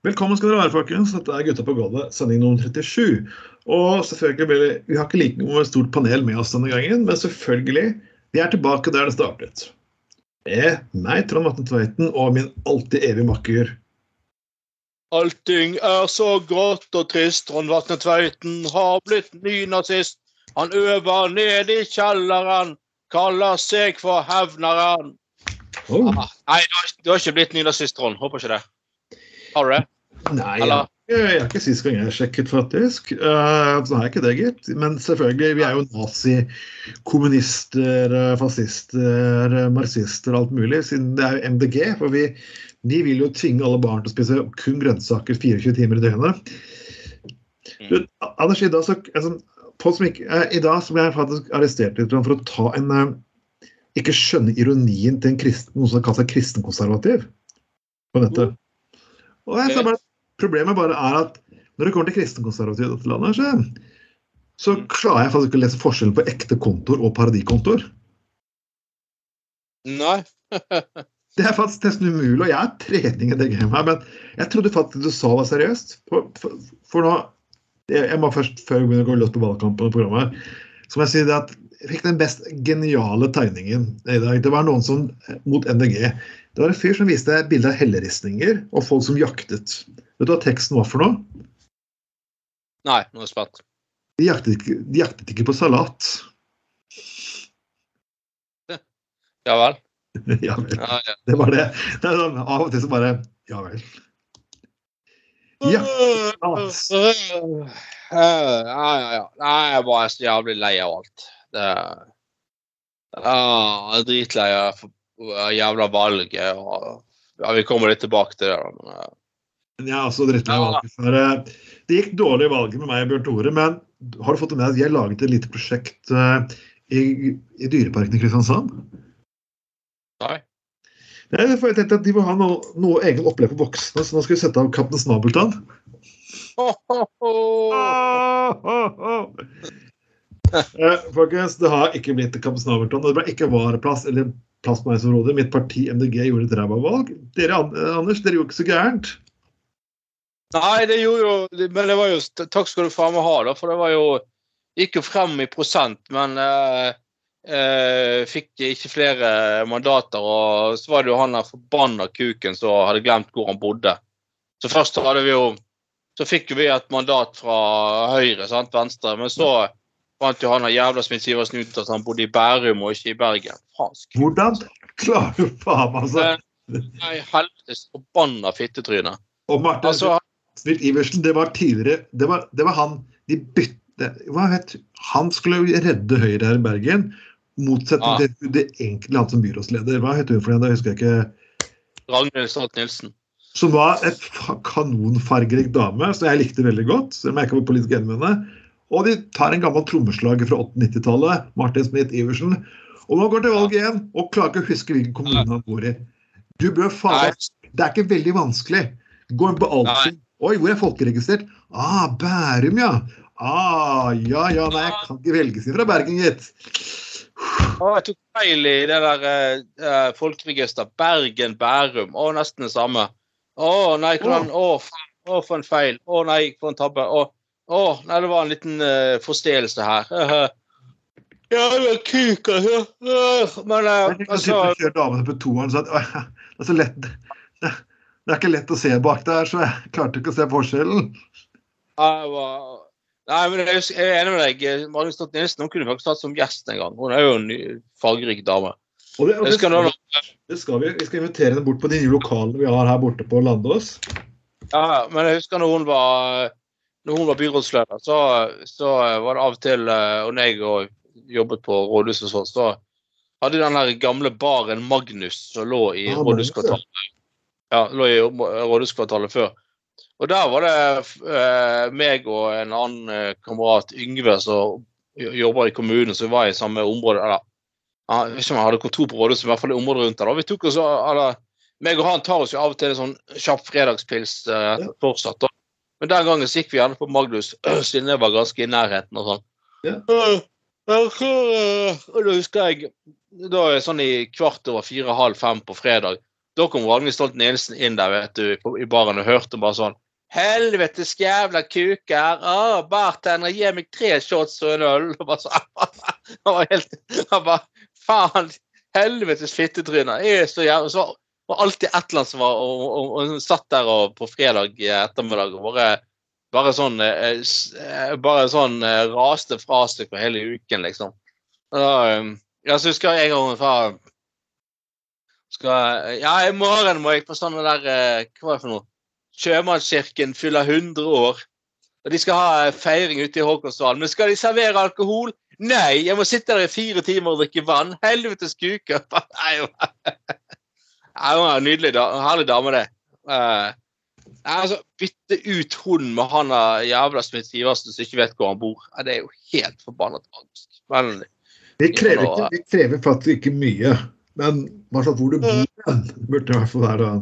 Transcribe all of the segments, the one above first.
Velkommen skal dere være, folkens. Dette er Gutta på gulvet, sending nummer 37. Og selvfølgelig blir det, Vi har ikke like noe stort panel med oss denne gangen, men selvfølgelig, vi er tilbake der det startet. Med meg, Trond Vatne Tveiten, og min alltid evige makker. Allting er så grått og trist. Trond Vatne Tveiten har blitt ny nazist. Han øver nede i kjelleren, kaller seg for hevneren. Oh. Ah, nei, du har, du har ikke blitt ny nazist, Trond. Håper ikke det. Har du det? Nei, jeg, Eller? jeg er ikke sist gang jeg sjekket, faktisk. Uh, så har jeg ikke det, gitt. Men selvfølgelig, vi er jo nazi, kommunister, eh, fascister, eh, marxister alt mulig, siden det er jo MDG. For vi, vi vil jo tvinge alle barn til å spise kun grønnsaker 24 timer i døgnet. Du, Anders, i dag, så, altså, ikke, eh, I dag ble jeg faktisk arrestert litt for å ta en eh, Ikke skjønne ironien til en kristen, noen som har kalt seg kristenkonservativ på nettet. Og jeg bare, Problemet bare er at når det kommer til kristenkonservative i dette landet, så, så klarer jeg faktisk ikke å lese forskjellen på ekte kontor og paradikontor. Nei. Det er faktisk nesten umulig, og jeg er trening i det gamet her, men jeg trodde faktisk du sa det seriøst. For, for, for nå jeg, jeg må først, Før vi begynner å gå løs på valgkampen og programmet, så må jeg si det at jeg fikk den best geniale tegningen i dag. Det var noen som mot NDG. Det var en fyr som viste bilder av helleristninger og folk som jaktet. Vet du hva teksten var for noe? Nei, nå er jeg spent. De jaktet ikke, jaktet på salat. Ja vel? ja vel. Ja, ja. Det var det. det er sånn, av og til så bare Ja vel. Ja. Ja, ja, ja. Nei, jeg er bare så jævlig lei av alt. Det ah, Jeg er dritlei av jævla valget. Og, ja, vi kommer litt tilbake til det. Men, eh, Men jeg er også drittlei av valget. For, eh, det gikk dårlig i valget med meg og Bjørn Tore, men har du fått det med at jeg laget et lite prosjekt uh, i, i Dyreparken i Kristiansand? nei. Nei, for jeg tenkte at De må ha noe, noe egen opplegg for voksne, så nå skal vi sette av Kaptein Snabeltann. Eh, folkens, det har ikke blitt Kaptein Snabeltann. og Det ble ikke vareplass eller plass på meg som råder. Mitt parti MDG gjorde et ræva valg. Dere, eh, Anders, dere gjorde ikke så gærent. Nei, det gjorde jo Men det var jo Takk skal du faen meg ha, da, for det var jo Gikk jo frem i prosent, men eh, eh, fikk ikke flere mandater. Og så var det jo han der forbanna kuken som hadde glemt hvor han bodde. Så først hadde vi jo Så fikk jo vi et mandat fra Høyre, sant, Venstre, men så fant jo han der jævla Smith Sivertsen ut at han bodde i Bærum og ikke i Bergen. Fransk. Hvordan klarer du faen altså? Nei, helvetes forbanna fittetryne. Og Martin Altså, Smith Iversen, det var tidligere Det var, det var han de bytte hva het, Han skulle jo redde Høyre her i Bergen. Motsetning Ja. til det egentlig han som byrådsleder. Hva het hun for det? Det husker jeg ikke. Ragnhild Stolt-Nielsen. Som var et fa- kanonfargerik dame, som jeg likte veldig godt. Selv om jeg ikke var politisk enig med henne. Og de tar en gammel trommeslager fra 80-90-tallet, Martin Smith Iversen. Og nå går til valg igjen og klarer ikke å huske hvilken kommune han bor i. Du bør faen Det er ikke veldig vanskelig. Gå inn på Altinn. Oi, hvor er folkeregistrert? Ah, Bærum, ja. Ah, ja, ja, nei, jeg kan ikke velge inn fra Bergen, gitt. Å, jeg tok feil i det der uh, eh, folkeregister. Bergen, Bærum. Å, nesten det samme. Å, nei, hvordan Å, oh, for en feil. Å, nei, for en tabbe. Å, å, nei, det var en liten uh, forståelse her. ja, det var kuk, altså. Øh, Men uh, altså og damene på toeren, så at, «Åh, det er så lett. Det, er ikke lett å se bak der, så jeg klarte ikke å se forskjellen. Nei, men jeg, er enig med deg. Magnus Stolt Nilsen hun kunne faktisk hatt som gjest en gang. Hun er jo en ny, fargerik dame. Og det, og det, skal, det skal vi. Vi skal invitere henne bort på de nye lokalene vi har her borte på Landås. Ja, men jeg husker når hun var når hun var byrådsleder, så, så var det av og til eh, Og når jeg jobbet på rådhuset, og sånn, så hadde den der gamle baren Magnus som lå i ah, rådhuskvartalet. Ja, lå i rådhuskvartalet før. Og der var det eh, meg og en annen eh, kamerat, Yngve, som jo- jobber i kommunen, som var i samme område. Eller, jeg vet ikke om han hadde kontor på rådhuset, men i hvert fall i området rundt der. Vi tok oss, eller, meg og han tar oss jo av og til en sånn kjapp fredagspils eh, fortsatt. da. Men den gangen så gikk vi gjerne på Magnus, siden jeg var ganske i nærheten og sånn. Ja. Eh, Og da husker jeg da er det sånn i kvart over fire, halv fem på fredag. Da kom Ragnhild Stolt Nielsen inn der vet du, i baren og hørte bare sånn Helvetes jævla kuker! Å, bartender, gi meg tre shots og en øl! Og bare så, han var helt Han bare Faen! Helvetes fittetryner! Jeg er så jævla så var alltid et eller annet som var og, og satt der og på fredag ettermiddag og bare bare sånn eh, eh, Bare sånn eh, raste fra seg for hele uken, liksom. Ja, så husker jeg en gang fra skal, Ja, i morgen må jeg på sånn der Hva var det for noe? Sjømannskirken fyller 100 år. Og de skal ha feiring ute i Håkonsdalen. Men skal de servere alkohol? Nei, jeg må sitte der i fire timer og drikke vann. Helvetes kuker! Hun er en nydelig herlig dame, det. Uh, altså, Bytte ut hunden med han jævla Smith Iversen som ikke vet hvor han bor. Det er jo helt forbanna tragisk. Men Vi krever, ikke, det krever faktisk ikke mye, men hvor du bor, hen, burde i hvert fall være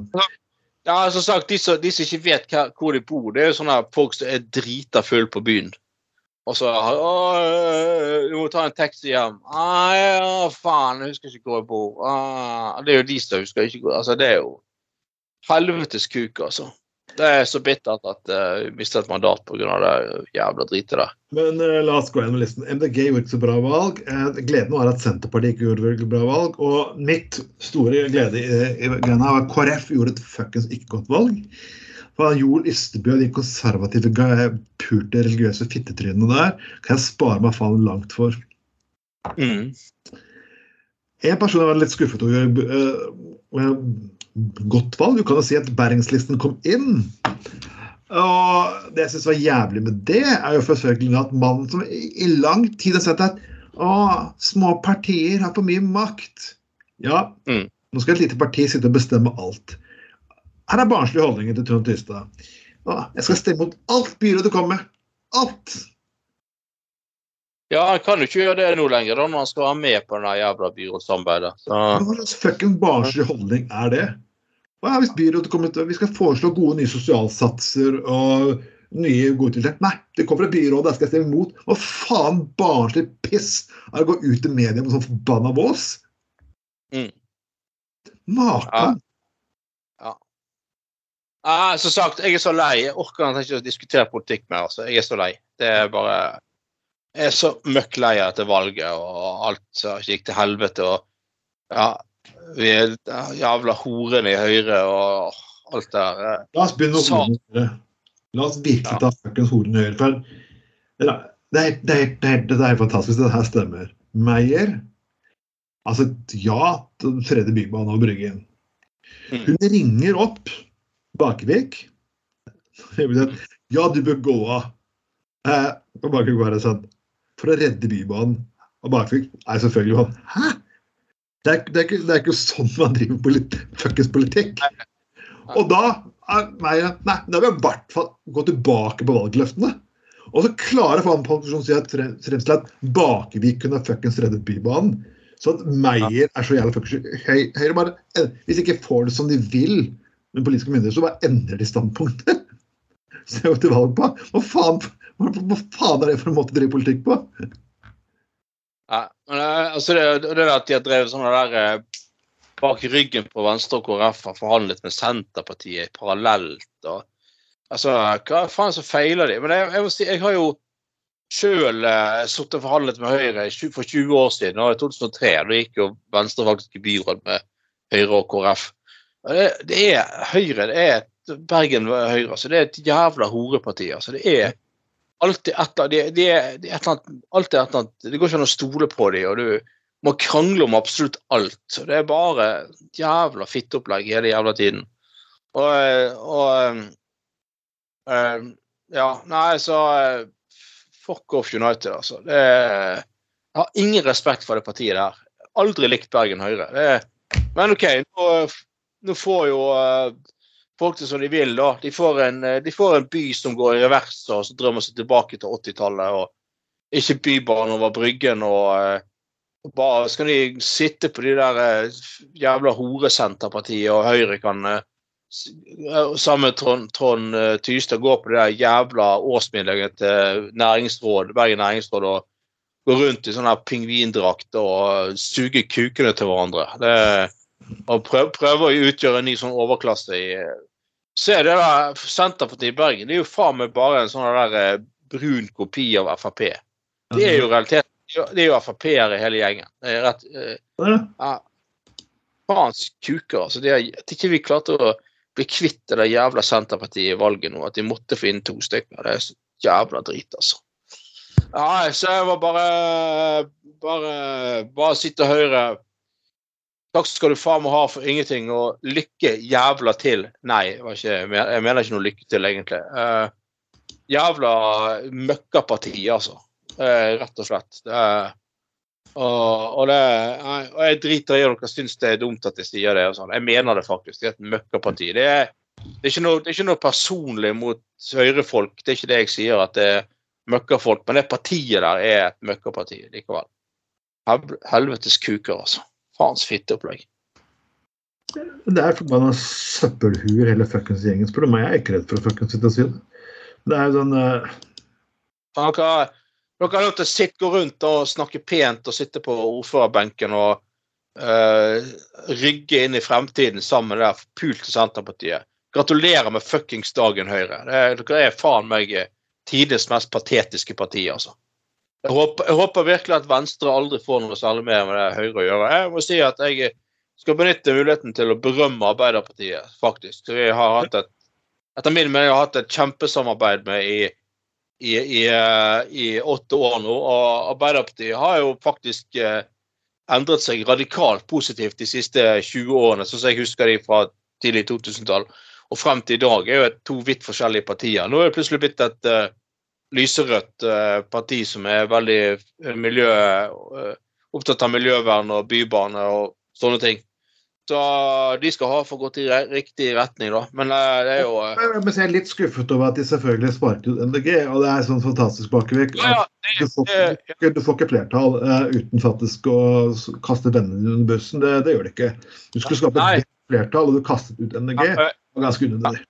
ja, som sagt, de som, de som ikke vet hva, hvor de bor, det er jo sånne folk som er drita full på byen. Og så å, Du må ta en taxi hjem. Ah, ja, faen, jeg husker ikke hvor jeg bor. Ah, det er jo de som husker ikke hvor Altså, det er jo helvetes kuk, altså. Det er så bittert at uh, vi mistet et mandat pga. det jævla dritet der. Men uh, la oss gå gjennom listen. MDG gjorde ikke så bra valg. Uh, gleden var at Senterpartiet ikke gjorde veldig bra valg. Og mitt store glede i, i greia var at KrF gjorde et fuckings ikke godt valg. For Joel Ystebø og de konservative, pulte religiøse fittetrynene der kan jeg spare meg faen langt for. Mm. En person jeg var litt skuffet over uh, godt valg. Du kan jo si at Bergenslisten kom inn. Og det jeg syns var jævlig med det, er jo selvfølgelig at mannen som i i lang tid har sett at å, små partier har for mye makt. Ja, Mm. nå skal et lite parti sitte og bestemme alt. Her er barnslige holdninger til Trond Tystad. Jeg skal stemme mot alt byrådet kommer med. Alt! Ja, han kan jo ikke gjøre det nå lenger, da, når han skal være med på det jævla byrådssamarbeidet. Så Hva slags fucking barnslig holdning er det? Hva er hvis byrådet kommer til Vi skal foreslå gode nye sosialsatser og nye gode tiltak. Nei, det kommer fra byrådet, jeg skal stemme imot. Hva faen barnslig piss er å gå ut i media med sånn forbanna vås? Mm. Maken! Nei, som sagt, jeg er så lei. Jeg orker ikke å diskutere politikk mer. Altså. Jeg er så lei. Det er bare Jeg er så møkk lei av dette valget og alt som gikk til helvete. Og ja, vi er jævla horene i Høyre og alt det der. La oss begynne å horene høre. La oss virkelig ta fuckings horene Høyre. For det er, det, er, det, er, det, er, fantastisk. Det her stemmer. Meyer Altså, ja tredje bybanen og Bryggen. Mm. Hun ringer opp Bakevik. Ja, du bør gå av. Eh, og Bakevik bare sånn For å redde Bybanen. Og Bakevik er selvfølgelig sånn Hæ? Det er, det, er ikke, det er ikke sånn man driver polit, fuckings politikk. Og da Meyer Nei, da vil jeg i hvert fall gå tilbake på valgløftene. Og så klarer faen posisjonen å si at Fremskrittspartiet frem Bakevik kunne fuckings reddet Bybanen. Så at Meyer er så jævla fuckings høy, Høyre bare eh, Hvis de ikke får det som de vil med politiske myndigheter, så bare endrer de standpunktet. Så jeg går til valg på. Hva faen, hva, hva faen er det for en måte å drive politikk på? Ja, men, altså det, det at de har drevet sånne der eh, bak ryggen på Venstre og KrF har forhandlet med Senterpartiet parallelt. og altså, Hva faen så feiler de? Men jeg, jeg si, jeg har jo sjøl eh, sittet og forhandlet med Høyre for 20 år siden, og i 2003. Da gikk jo Venstre faktisk i byråd med Høyre og KrF. Det, er Høyre, det er Bergen Høyre, altså det er et jævla horeparti. altså Det er alltid et eller annet, det, det Det går ikke an å stole på dem, og du må krangle om absolutt alt. Så det er bare jævla fitteopplegg hele jævla tiden. Og, og eh, ja, nei, så eh, Fuck off United, altså. Det jeg har ingen respekt for det partiet der. Aldri likt Bergen Høyre. Det men OK, nå, nå får jo uh, folk det som de vil, da. De får, en, eh, de får en by som går i revers, og så drømmer seg tilbake til 80-tallet. og Ikke bybane over Bryggen og uh, bare skal de sitte på de der uh, jævla horesenterpartiet, og Høyre kan uh, sammen med Trond, Trond Tystad gå på det der jævla årsmiddagen til næringsråd, Bergen næringsråd og gå rundt i sånn pingvindrakt og suge kukene til hverandre. Det, og prøve, prøver å utgjøre en ny sånn overklasse i Se det der Senterpartiet i Bergen. Det er jo faen meg bare en sånn der eh, brun kopi av Frp. Det er jo realiteten. Det er jo Frp-ere hele gjengen. Det er rett uh, ja. Faens kuker. altså. Det er, at ikke vi klarte å bli kvitt det der jævla Senterpartiet i valget nå, at de måtte få inn to stykker. Det er så jævla drit, altså. Ja, så jeg var bare Bare, bare sitte og høre. Takk skal du faen meg ha for ingenting, og lykke jævla til. Nei, ikke, jeg mener ikke noe lykke til, egentlig. Uh, jævla møkkaparti, altså. Uh, rett og slett. Uh, og, det, og, jeg driter i om dere syns det er dumt at jeg sier det. og sånn. Jeg mener det faktisk. Det er et møkkaparti. Det er, det er, det er ikke noe personlig mot høyrefolk. Det er ikke det jeg sier. at det er møkkafolk, men det partiet der er et møkkaparti likevel. Helvetes kuker, altså. Faens fitteopplegg. Det er forbanna søppelhuer hele fuckings gjengen, spør du meg. Jeg er ikke redd for å fuckings sitte og si det. Det er jo sånn uh... dere, dere har lov til å sitte, gå rundt og snakke pent og sitte på ordførerbenken og uh, rygge inn i fremtiden sammen med det forpulte Senterpartiet. Gratulerer med fuckings dagen, Høyre. Det, dere er faen meg tidenes mest patetiske parti, altså. Jeg håper, jeg håper, virkelig at Venstre aldri får noe særlig mer med det Høyre å gjøre. Jeg må si at jeg skal benytte muligheten til å berømme Arbeiderpartiet, faktisk. Vi har hatt et, etter min mening har hatt et kjempesamarbeid med i, i, i, i, åtte år nå. Og Arbeiderpartiet har jo faktisk eh, endret seg radikalt positivt de siste 20 årene, sånn som jeg husker de fra tidlig 2000-tall og frem til i dag er jo to vidt forskjellige partier. Nå er det plutselig blitt et uh, lyserødt uh, parti som er veldig eh, miljø, uh, opptatt av miljøvern og bybane og sånne ting. Så de skal ha for gått i riktig retning, da. Men det er jo Jeg er litt skuffet over at de selvfølgelig sparket ut MDG, og det er sånn fantastisk bakevekk. Ja, ja. du, får ikke flertall uten faktisk å kaste vennene under bussen. Det, det, gjør det ikke. Du skulle skape et flertall, og du kastet ut MDG. Ja, ganske unødvendig.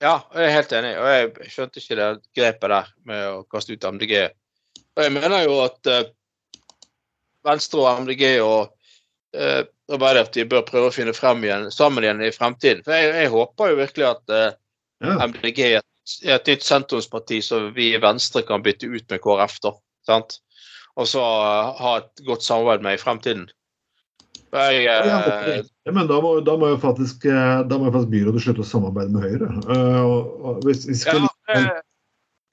Ja, jeg er helt enig. Og jeg skjønte ikke det grepet der med å kaste ut MDG. Og jeg mener jo at uh, Venstre og MDG og uh, Arbeiderpartiet bør prøve å finne frem igjen, sammen igjen i fremtiden. For jeg, jeg håper jo virkelig at ja. MDG er et nytt sentrumsparti som vi i Venstre kan bytte ut med KrF. da, sant? Og så ha et godt samarbeid med i fremtiden. Jeg, eh, ja, men da må, da må, jo faktisk, eh, da må jo faktisk byrådet slutte å samarbeide med Høyre. Uh, hvis, hvis, ja, likevel,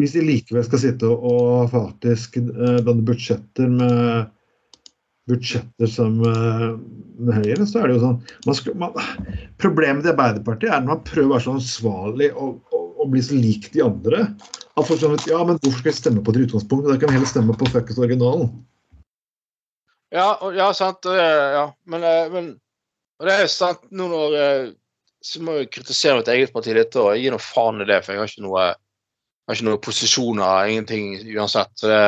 hvis, de likevel skal sitte og faktisk uh, danne budsjetter med budsjetter som uh, med Høyre, så er det jo sånn man skal, man, Problemet til Arbeiderpartiet er når man prøver å være så ansvarlig og, og, og bli så lik de andre. At folk sånn, ja, men hvorfor skal jeg stemme på det utgangspunktet? Da kan vi heller stemme på fuckings originalen. Ja, ja sant. Ja. Men, eh, men og det er sant nå når eh, Så må jeg kritisere mitt eget parti litt, og jeg gir noe faen i det, for jeg har ikke noe, jeg har ikke noen posisjoner, ingenting uansett. Så det,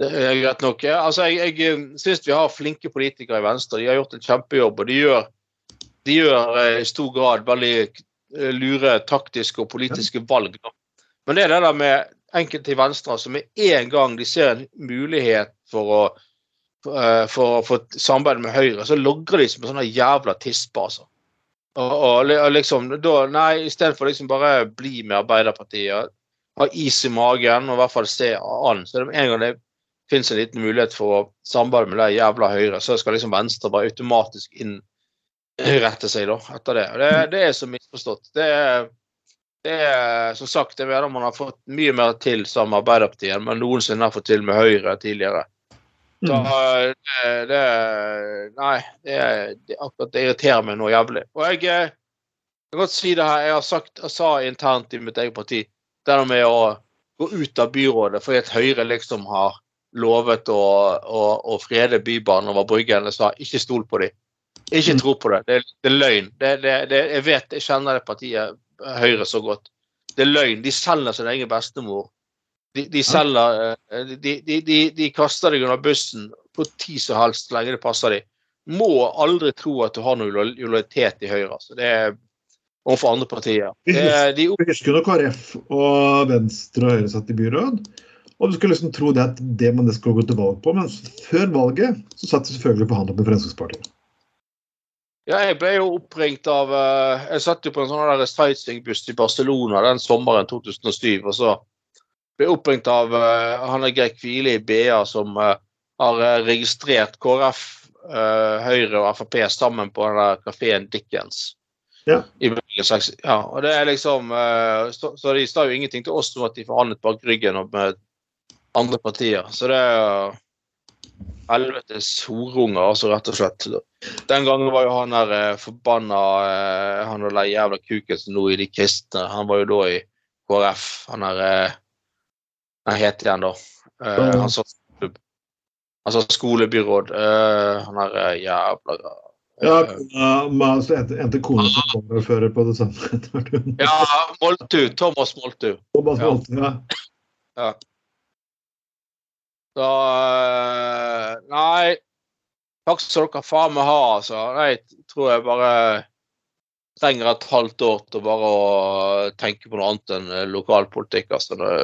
det er greit nok. Altså, jeg, jeg eh, syns vi har flinke politikere i Venstre. De har gjort en kjempejobb, og de gjør, de gjør i stor grad veldig lure taktiske og politiske valg. Men det er det der med enkelte i Venstre som med en gang de ser en mulighet for å Eh, for å få samarbeid med Høyre, så logrer de som en sånn jævla tispe, altså. Og, og, og, liksom, da, nei, Istedenfor liksom bare bli med Arbeiderpartiet, ha is i magen og i hvert fall se an. Så det, en gang det finnes en liten mulighet for å samarbeide med det jævla Høyre, så skal liksom Venstre bare automatisk innrette seg da, etter det. Og det, det er så misforstått. Det er, det er som sagt, jeg mener man har fått mye mer til sammen med Arbeiderpartiet enn man noensinne har fått til med Høyre tidligere. Så mm. det, det Nei, det, det, akkurat det irriterer meg noe jævlig. Og jeg, jeg kan godt si det her, jeg har sagt, jeg sa internt i mitt eget parti Det med å gå ut av byrådet fordi at Høyre liksom har lovet å, å, å frede Bybanen over Bryggen. Jeg sa ikke stol på dem. Ikke Mm. tro på det. Det er, det løgn. Det, det, det, jeg vet, jeg kjenner det partiet Høyre så godt. Det er løgn. De selger sin egen bestemor. De, de selger eh, de, de, de, de kaster deg under bussen på tid som helst så lenge det passer dem. Må aldri tro at du har noe lojal- lojalitet i Høyre. Altså. Det er overfor andre partier. Det de, husker når KrF og Venstre og Høyre satt i byråd. Og du skulle liksom tro det at det man skulle gå til valg på, men før valget så satt de selvfølgelig og forhandlet med Fremskrittspartiet. Ja, jeg ble jo oppringt av eh, Jeg satt jo på en sånn sightseeingbuss i Barcelona den sommeren 2007. Og så ble oppringt av uh, han er Geir Kvile i BA som uh, har eh, registrert KrF, uh, Høyre og Frp sammen på denne kafeen Dickens. Ja. I ja, og det er liksom uh, så, så de sa jo ingenting til oss om at de forhandlet bak ryggen og med andre partier. Så det er helvetes horunger, altså, rett og slett. Den gangen var jo han der eh, forbanna eh, Han der jævla kuken som nå i De kristne, han var jo da i KrF. Han der eh, Hva heter han da? Uh, han sa Altså skolebyråd. uh, han er uh, jævla Ja, eh, men altså endte kona som varaordfører på det samme ja, Moltu. Thomas Moltu. Thomas ja. Ja. Så eh, Nei. Takk skal dere faen meg ha, altså. Jeg tror jeg bare trenger et halvt år til bare å tenke på noe annet enn eh, lokalpolitikk. Altså. Det,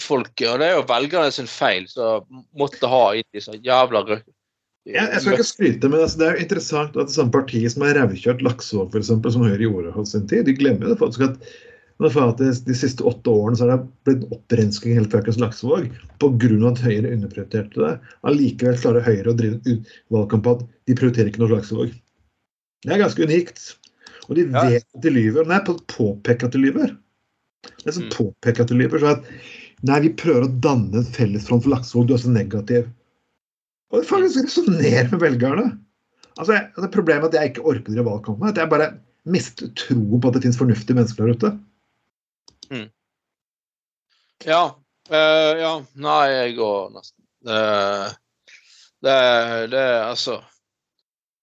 folk, og det er jo velgerne sin feil, så måtte ha inn disse jævla rø... Jeg, jeg skal ikke skryte, men altså, det er jo interessant at det samme partiet som har revkjørt Laksevåg, f.eks., som Høyre gjorde hos sin tid, de glemmer det faktisk at de siste åtte årene så har det blitt en opprensking helt fuckings Laksevåg pga. at Høyre underprioriterte det. Allikevel klarer Høyre å drive valgkamp på at de prioriterer ikke noe Laksevåg. Det er ganske unikt. Og de Ja. vet at de lyver. Nei, på- påpeker at de lyver. Det er sånn Mm. påpeker at de lyver. Så at nei, vi prøver å danne en fellesfront for Laksevåg, du er så negativ. Og det faktisk resonnerer med velgerne. Altså, jeg, det Problemet er at jeg ikke orker å drive valgkamp. At jeg bare mister troen på at det finnes fornuftige mennesker der ute. Ja. Uh, ja. Nei, jeg går nesten. Det, det, det altså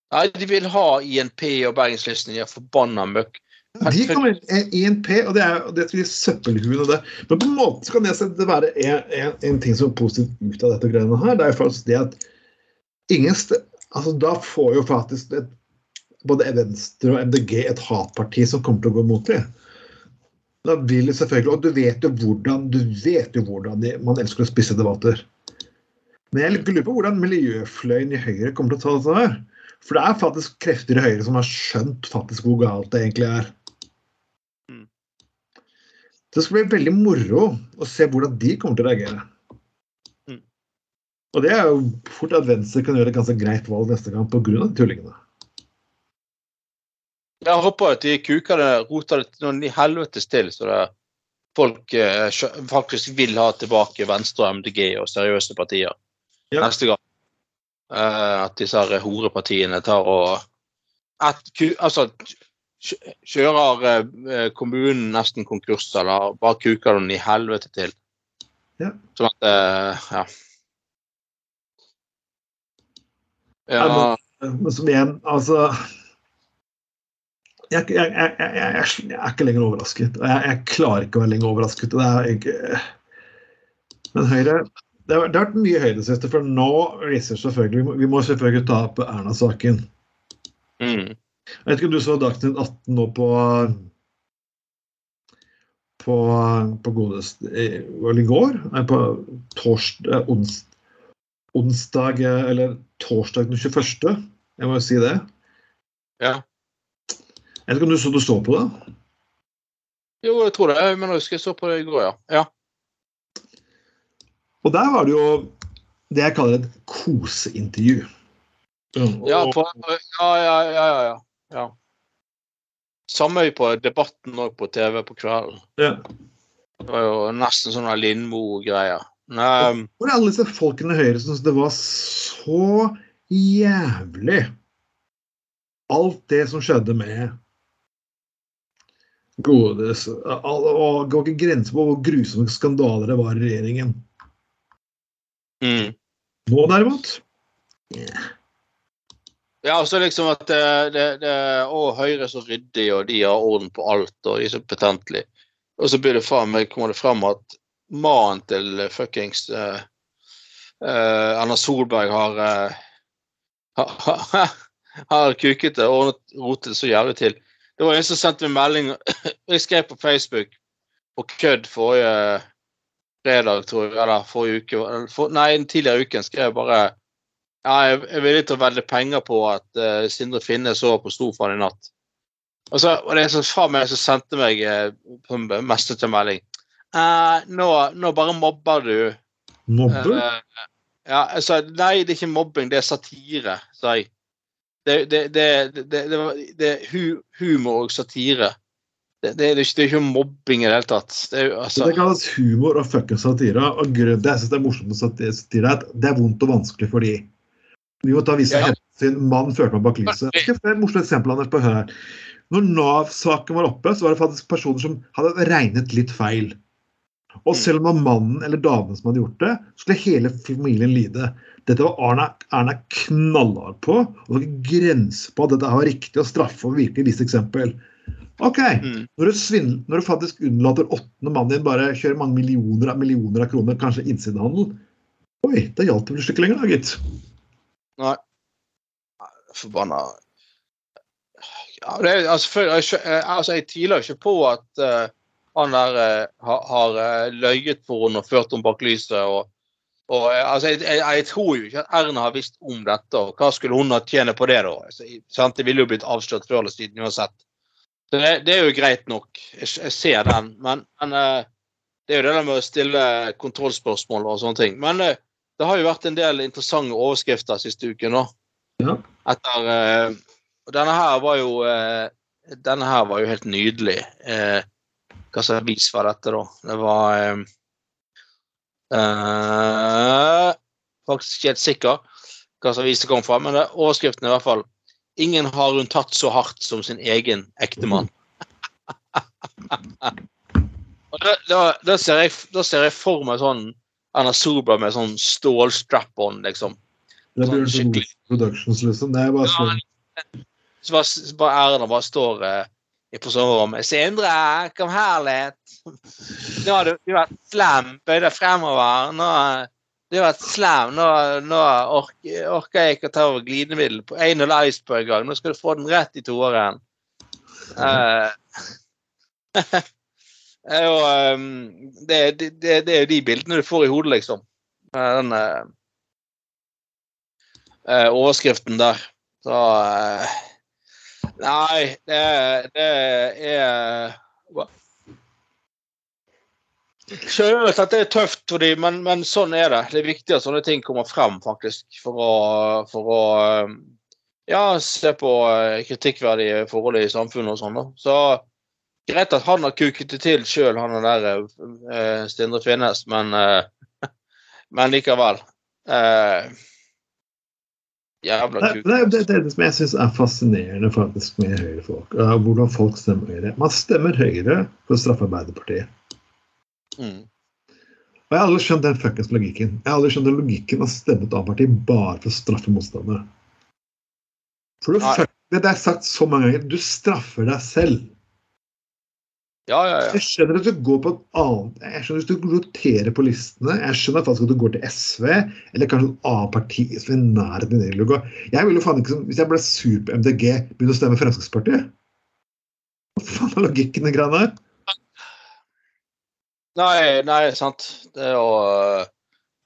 Nei, de vil ha INP og Bergenslisten, de er forbanna møkk. De kommer inn i INP, og det er det er det. Men på en måte kan jeg se det være en, en, en ting som er positivt ut av dette greiene her. Det er faktisk det at ingen altså Da får jo faktisk et, både Venstre og MDG et hatparti som kommer til å gå mot dem. Da vil det selvfølgelig, Og du vet jo hvordan, du vet jo hvordan de, man elsker å spisse debatter. Men jeg lurer på hvordan miljøfløyen i Høyre kommer til å ta dette her. For det er faktisk krefter i Høyre som har skjønt faktisk hvor galt det egentlig er. Det skal bli veldig moro å se hvordan de kommer til å reagere. Mm. Og det er jo fort at Venstre kan gjøre et ganske greit valg neste gang pga. tullingene. Jeg håper at de kuker det, roter det noen i helvetes til, så det, folk eh, faktisk vil ha tilbake Venstre MDG og seriøse partier Ja. neste gang. Eh, at disse horepartiene tar og at, Altså kjører eh, kommunen nesten konkurs, eller bare kuker den i helvete til. Ja. Sånn at eh, Ja. Ja, Men, Men som igjen, altså jeg, jeg, jeg, jeg, jeg, jeg er ikke lenger overrasket. og Jeg, jeg klarer ikke å være lenger overrasket. og Det er ikke... Men Høyre Det har, vært mye siste, for nå viser selvfølgelig Vi må, vi må selvfølgelig ta opp Erna-saken. mm. Jeg vet ikke om du så Dagsnytt 18 nå på på, på godest, i- i går? Nei, på torsdag ons, Onsdag eh, Eller torsdag den 21. Jeg må jo si det. ja. Jeg vet ikke om du så, du så på det? Jo, jeg tror det. Jeg mener, jeg husker jeg så på det i går, ja. ja. Og der var det jo det jeg kaller et koseintervju. Ja, på, ja, ja, ja, ja, ja. Samme på Debatten òg på TV på kvelden. ja. Det var jo nesten sånne Lindmo-greier. Nei, Hvor er alle disse folkene i Høyre som syntes det var så jævlig Alt det som skjedde med Godes. Og det var ikke grenser på hvor grusomme skandaler det var i regjeringen. Mm. Nå derimot Ja, og så liksom at det, det, det Å, Høyre er så ryddig, og de har orden på alt, og de er så petentlige. Og så blir det faen meg kommer det fram at mannen til fuckings uh, uh, Solberg har uh, har, har det og rotet så jævlig til. Det var en som sendte meg melding Jeg skrev på Facebook på kødd forrige fredag, tror jeg, eller forrige uke for, Nei, den tidligere uken skrev jeg bare ja, jeg er villig til å velge penger på at uh, Sindre Finne sover på sofaen i natt. Og så og det en sånn far meg som sendte meg uh, på en messenger-melding. Uh, nå, nå, bare mobber du. Mobber? Uh, ja, sa nei, det er ikke mobbing, det er satire, sa jeg. Det, det, det, det, er hu, humor og satire. Det, det, er ikke, mobbing i det hele tatt. Det, er, altså... det kalles humor og fuckings satire. Og grunnen til jeg syns det er morsomt med satire, er at det er vondt og vanskelig for de. Vi må ta visse ja. hensyn. Mann førte meg bak lyset. Jeg skal få et morsomt eksempel Anders, på her. Når Nav-saken var oppe, så var det faktisk personer som hadde regnet litt feil. Og mm. selv om det var mannen eller damen som hadde gjort det, skulle hele familien lide. Dette var Erna, Erna knallhard på, og det grenser på at dette var riktig å straffe og virkelig vise eksempel. OK, mm. når, du svindler, når, du faktisk unnlater åttende mannen din bare kjører mange millioner, av millioner av kroner, kanskje innsidehandel Oi, det gjaldt vel ikke lenger, da, gitt. Nei. Forbanna ja, det, altså, jeg, altså, jeg tviler ikke på at uh, han der uh, har, har løyet for henne og ført henne bak lyset. og, og altså, jeg, jeg, jeg, tror jo ikke at Erna har visst om dette. og Hva skulle hun ha tjene på det, da? Altså, det ville jo blitt avslørt før eller siden uansett. Det, det, er jo greit nok. Jeg, jeg ser den. Men, men det er jo det der med å stille kontrollspørsmål og sånne ting. Men det har jo vært en del interessante overskrifter siste uken. nå. Ja. Etter uh, Denne her var jo uh, Denne her var jo helt nydelig. Uh, hva slags avis var dette, da? Det var Faktisk ikke helt sikker hva slags avis det kom fra, men det, overskriften er i hvert fall 'Ingen har hun tatt så hardt som sin egen ektemann'. da, da, da, ser jeg, da ser jeg for meg sånn Erna Solberg med sånn stålstrap-on, liksom. Det blir sånn skikkelig Productions, liksom. Det er bare sånn. Ja, så bare, bare Erna bare står uh, på soverommet. 'Sindre, kom litt.' 'Nå har du, du vært slem. Bøy deg fremover.' Nå, du har vært slem. Nå, nå ork, orker, jeg ikke å ta over glidemiddel på Anal Ice på en gang. Nå skal du få den rett i toeren. Uh, er jo um, det, det, det, er jo de bildene du får i hodet, liksom. Den uh, overskriften der. Så uh, Nei, det, det er Skjønner at det er tøft for dem, men, men, sånn er det. Det er viktig at sånne ting kommer frem, faktisk. For å, for å ja, se på kritikkverdige forhold i samfunnet og sånn. Så greit at han har kuket det til sjøl, han er der uh, Stindre Finnes, men, uh, men likevel. Uh, jævla kuk. Det, det, det, det som jeg syns er fascinerende faktisk med høyrefolk. er hvordan folk stemmer Høyre. Man stemmer Høyre for å straffe Arbeiderpartiet. Mm. Og Jeg har aldri skjønt den fuckings logikken. Jeg har aldri skjønt den logikken å stemme et annet parti bare for å straffe motstandere. For du, det er sagt så mange ganger. Du straffer deg selv. Ja, ja, ja. Jeg skjønner at du går på et annet Jeg skjønner hvis du roterer på listene. Jeg skjønner faktisk at du går til SV eller kanskje et annet parti som er nær din egen logo. Jeg ville jo faen ikke, Hvis jeg ble sur på MDG, begynne å stemme Fremskrittspartiet? Hva faen er logikken i greiene der? Nei, nei, sant. Det er jo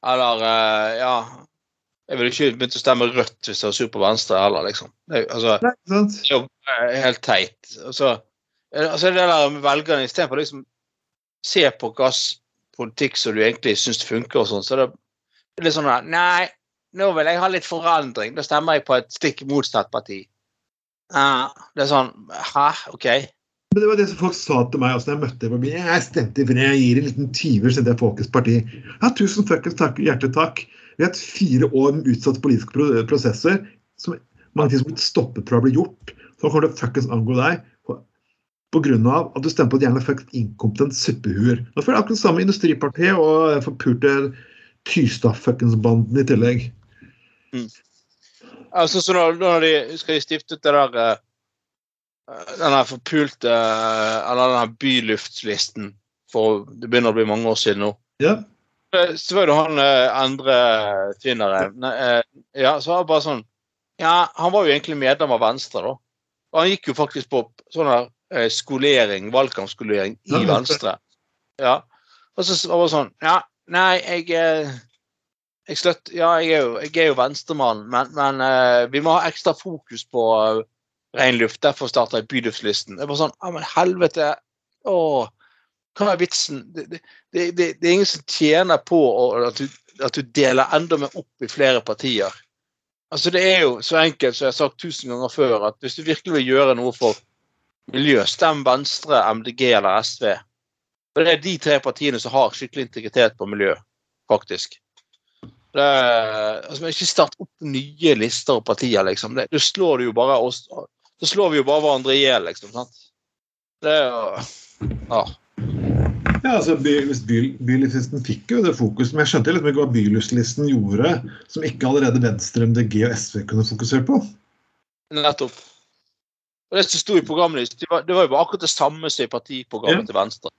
Eller, eh, ja Jeg ville ikke begynt å stemme Rødt hvis jeg var sur på Venstre heller, liksom. Det, altså, nei, sant. det er jo eh, helt teit. Altså, Eh, altså det der med velgerne istedenfor å liksom se på hvilken politikk som du egentlig syns funker, og sånn, så det er litt sånn at Nei, nå vil jeg ha litt forandring. Da stemmer jeg på et stikk motsatt parti. Uh, det er sånn Hæ? OK. Men Det var det som folk sa til meg også da jeg møtte dem. Jeg stemte for det. jeg gir en liten tyver til det Folkets Parti. Ja, tusen fuckings takk, hjertelig takk. Vi har hatt fire år med utsatte politiske prosesser som mange ting som har blitt stoppet fra å bli gjort. Som kommer til å fuckings angå deg. Pga. at du stemmer på et jævla fucked inkompetent suppehuer. Nå føler jeg akkurat samme Industripartiet og forpurte Tystad-fuckings-banden i tillegg. Altså, så når, når de skal de stifte det der eh, Den her forpulte eh, Eller den her byluftslisten for Det begynner å bli mange år siden nå. Ja. Så var det han eh, Endre Tvinnere. Ja, så var det bare sånn Ja, han var jo egentlig medlem av Venstre, da. Og han gikk jo faktisk på sånn her skolering, valgkampskolering i Venstre. Ja. Og så var det sånn Ja, nei, jeg eh, jeg støtter, ja, jeg er jo, jeg er jo venstremann, men, men uh, vi må ha ekstra fokus på uh, ren luft. Derfor starter jeg byluftslisten. Det var sånn Ja, men helvete. Å, hva er vitsen? Det, det, det, det, det er ingen som tjener på å- at du, at du deler enda mer opp i flere partier. Altså, det er jo så enkelt som jeg har sagt tusen ganger før, at hvis du virkelig vil gjøre noe for miljø, stem Venstre, MDG eller SV. For det er de tre partiene som har skikkelig integritet på miljø, faktisk. Det, altså, ikke start opp nye lister og partier, liksom. Det, du slår det jo bare oss Så slår vi jo bare hverandre i hjel, liksom. sant? Det er jo Ja. Ja, altså by, by, Byluftlisten fikk jo det fokuset, men jeg skjønte liksom ikke hva Byluftlisten gjorde som ikke allerede Venstre, MDG og SV kunne fokusere på. Nettopp. Og Det som sto i programmet det var, jo bare akkurat det samme som i partiprogrammet Ja. til Venstre.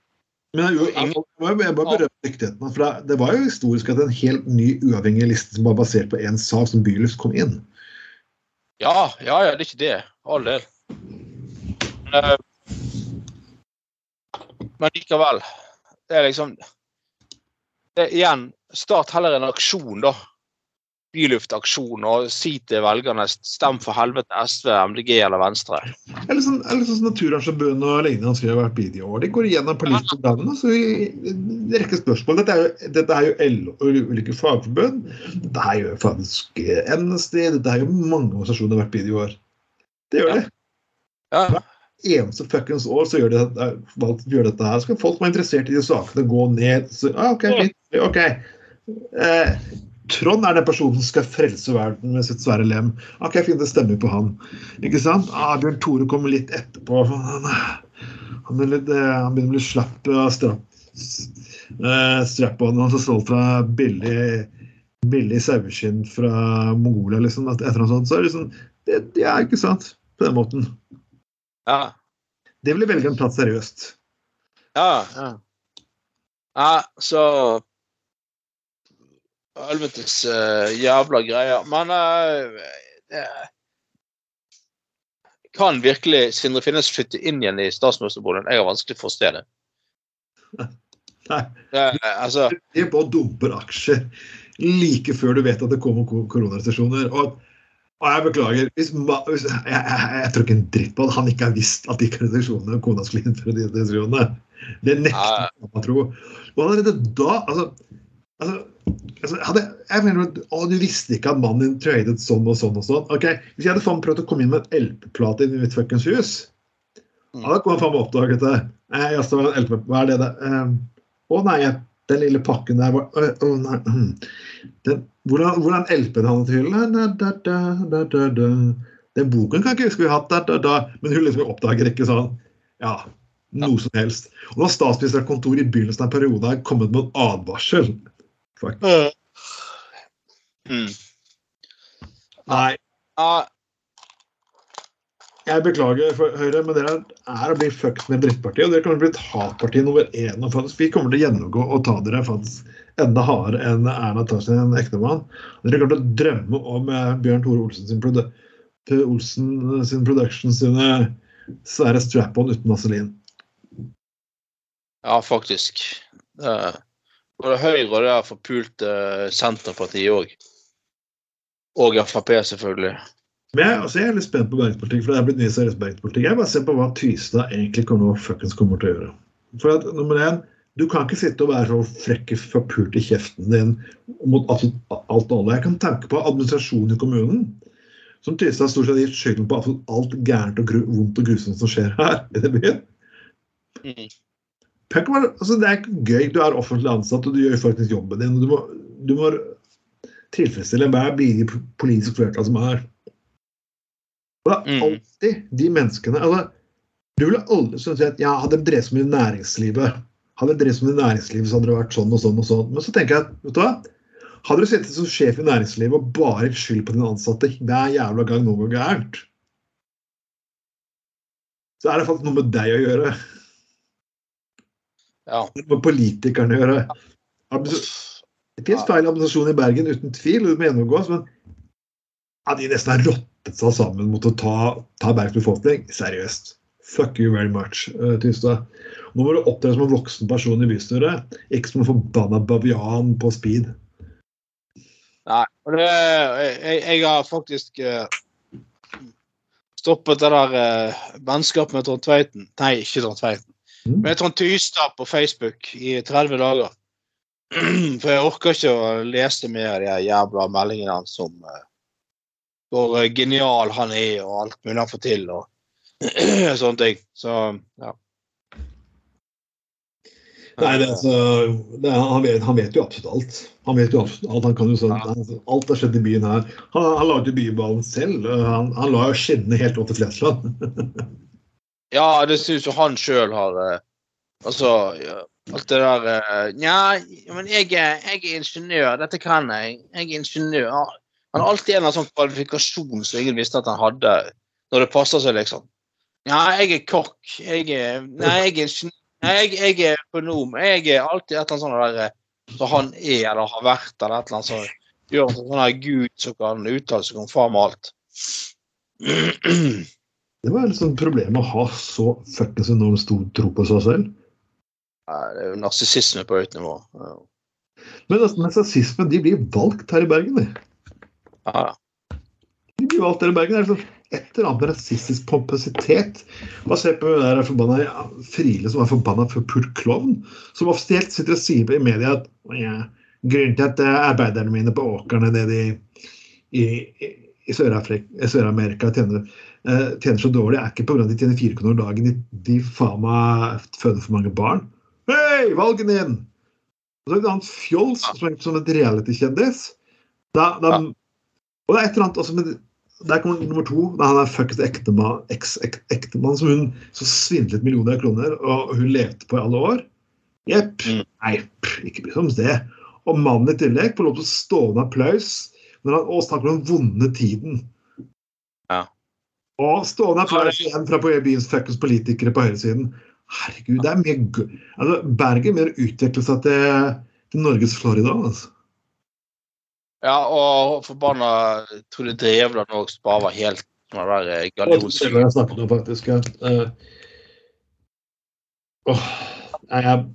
Men jeg, jeg, jeg, jeg bare berømmer dyktigheten. For det, det var jo historisk at en helt ny uavhengig liste som var basert på én sak som Byluft kom inn. Ja, ja, ja, det er ikke det. All del. Men, eh, men likevel. Det er liksom det er Igjen, start heller en aksjon, da. Byluftaksjon, og si til velgerne stem for helvete SV, MDG eller Venstre. Eller sånn, eller sånn som Naturvernforbundet og lignende han skriver hvert bidige år. De går igjennom politiske programmene, så en rekke spørsmål. Dette er jo, dette er jo LO og ulike fagforbund. Dette er jo faktisk Amnesty. Dette er jo mange organisasjoner hvert bidige år. Det gjør Ja. de. Ja, eneste fuckings år så gjør de valgt dette her. Skal folk som er interessert i de sakene, gå ned så, ah, OK, fint. ok. Eh, Trond er den personen som skal frelse verden med sitt svære lem. Ok, fint, det stemmer på han. Ikke sant? Ah, Bjørn Tore kommer litt etterpå. Han, han, litt, eh, han begynner å bli slapp av strapp, eh, strap-on. Han så stolt fra billig, billig saueskinn fra Mongolia, liksom. Etter noe sånt, så er det liksom det, det er ikke sant. På den måten. ja, Det ville jeg velge en plass seriøst. ja. ja. ja så Helvetes uh, jævla greier. Men uh, Kan virkelig Sindre Finnes flytte inn igjen i statsministerboligen? Jeg har vanskelig for å se det. Nei. det altså, De bare dumper aksjer like før du vet at det kommer ko- koronarestriksjoner. Og, og jeg beklager, hvis, hvis jeg, jeg, jeg tror ikke en dritt på at han ikke har visst at de restriksjonene kona skulle innføre de restriksjonene. Det nekter jeg å tro. Og allerede da altså, altså, altså hadde, jeg mener, at, å, Du visste ikke at mannen din tradet sånn og sånn og sånn. ok, Hvis jeg hadde faen prøvd å komme inn med en LP-plate i mitt fuckings hus, Mm. hadde jeg kommet faen meg oppdaget det. Eh, jaså, hva er det der? Eh, å nei, den lille pakken der var Å å, nei. hm. Den, hvordan, hvordan LP-en havnet til hyllen? Da, da, da, da, da, da. Den boken kan jeg ikke huske vi har hatt, da, da, da. men hun liksom oppdager ikke sånn Ja, noe som helst. Og når statsministerkontoret i begynnelsen av perioden har kommet med en advarsel Fuck. mm. Nei, Ja, jeg beklager for Høyre, men dere er å bli fucked med drittpartiet. Og dere kommer til å bli et hatparti nummer én. Og faktisk, vi kommer til å gjennomgå og ta dere faktisk enda hardere enn Erna tar sin ektemann. Og Dere kommer til å drømme om eh, Bjørn Tore Olsen sin, produ til Olsen sin production sine svære strap-on uten vaselin. ja faktisk. Eh, det Høyre og det der forpulte Senterpartiet òg. Og Frp, selvfølgelig. Men jeg, altså, jeg er litt spent på bergenspolitikk, for det er blitt mye seriøs bergenspolitikk. Jeg bare ser på hva Tystad egentlig kommer, fuckings kommer til å gjøre. For at, nummer én, du kan ikke sitte og være så frekk forpult i kjeften din mot absolutt alt og alle. Jeg kan tenke på administrasjonen i kommunen, som Tystad stort sett har gitt skylden på absolutt alt gærent og vondt og grusomt som skjer her i den byen. Mm. Altså, det er ikke gøy. Du er offentlig ansatt, og du gjør faktisk jobben din. og Du må, du må tilfredsstille hver bidige politisk flertall som er. Og det er Mm. alltid de menneskene altså, Du ville aldri si at ja, hadde de drevet så mye i næringslivet, hadde de drevet så mye i næringslivet, så hadde det vært sånn og sånn og sånn. Men så tenker jeg, vet du hva? Hadde du sittet som sjef i næringslivet og bare skyld på dine ansatte hver jævla gang noe går gærent, så er det faktisk noe med deg å gjøre. Ja. Det må politikerne gjøre. Det finnes feil administrasjon i Bergen, uten tvil, og det må gjennomgås, men ja, de nesten har rottet seg sammen mot å ta, ta Bergens befolkning, seriøst. Fuck you very much, uh, Tystad. Nå må du opptre som en voksen person i bystyret, ikke som en forbanna bavian på speed. Nei. Det, jeg, jeg har faktisk eh, stoppet det der uh, vennskapet med Trond Tveiten. Nei, ikke Trond Tveiten. Mm. Med Trond Tystad på Facebook i 30 dager. For jeg orker ikke å lese mer av de jævla meldingene hans om eh, hvor genial han er og alt mulig han får til og sånne ting. Så ja. Nei, det, altså, det, han, vet, han vet jo absolutt alt. Han vet jo absolutt alt. Han kan jo sånn, ja. alt har skjedd i byen her. Han, han laget jo byballen selv. Han, han la jo skinnene helt opp til Flesland. ja, det syns jo han sjøl har eh, Altså alt det der eh, Nja, men jeg, jeg er ingeniør. Dette kan jeg. Jeg er ingeniør. Han har alltid en sånn kvalifikasjon som ingen visste at han hadde, når det passer seg, liksom. Ja, jeg er kokk. Jeg er Nei, jeg er ingeniør. Jeg, jeg er økonom. Jeg er alltid et eller annet sånt der eh, som han er eller har vært, eller et eller annet som gjør en sånn gud som kan uttale seg om faen meg alt. Det var liksom problemet å ha så fuckings enormt stor tro på seg selv. Nei, Det er jo narsissisme på høyt nivå. Ja. Men altså, narsissismen de blir valgt her i Bergen. De, Ja. de blir valgt her i Bergen. Det er liksom et eller annet rasistisk pompøsitet. Bare se på det der forbanna ja, Friele som er forbanna for pult klovn, som offisielt sitter og sier i media at ja, grunnen til at eh, arbeiderne mine på åkrene nede i, i, i Sør-Amerika Sør-Amerika tjener, tjener så dårlig, er ikke pga. at de tjener 4 kroner dagen, de, de faen meg føder for mange barn. Hei, valgen din! Og så er det et annet fjols som er som et reality-kjendis. Da, da, Og det er et eller annet også med Der kommer nummer to. Da han er fuckings ektemann, eks-ektemann som hun så svindlet millioner av kroner, og hun levde på i alle år. Jepp. Mm. Nei, ikke bry seg om det. Og mannen i tillegg får lov til å stående applaus når han også snakker om den vonde tiden. Og stående applaus igjen fra byens fuckings politikere på høyresiden. Herregud, det er mye gøy. Altså, Bergen mer utviklelse til, til Norges Florida. Altså. Ja, og forbanna tror det Drevland òg bare var helt sånn der eh, Det jeg snakket om, faktisk. Ja. Uh, åh, nei, jeg,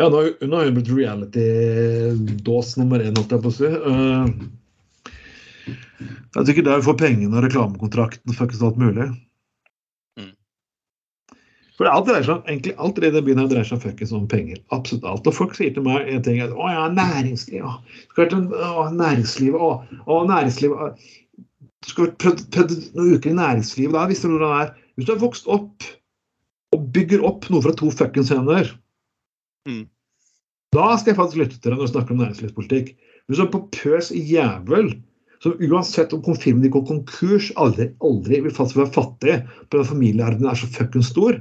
ja, nå, nå har hun blitt reality-dås nummer én, holdt jeg på å si. Eh, det er sikkert der vi får pengene og reklamekontrakten fuckings alt mulig. Mm. For alt dreier seg, egentlig, alt i den byen her dreier seg fuckings om penger. Absolutt alt. Og folk sier til meg en ting at å ja, næringsliv, å, å, næringslivet, å, å, næringslivet å. Skulle prøvd, prøvd noen uker i næringslivet. Da visste du hvordan det er. Hvis du har vokst opp og bygger opp noe fra to fuckings hender, Mm. da skal jeg faktisk lytte til deg når du snakker om næringslivspolitikk. Hvis du er på pøs jævel som uansett om konfirmen går konkurs, aldri, aldri vil faktisk være fattig på den familiearven er så fuckings stor,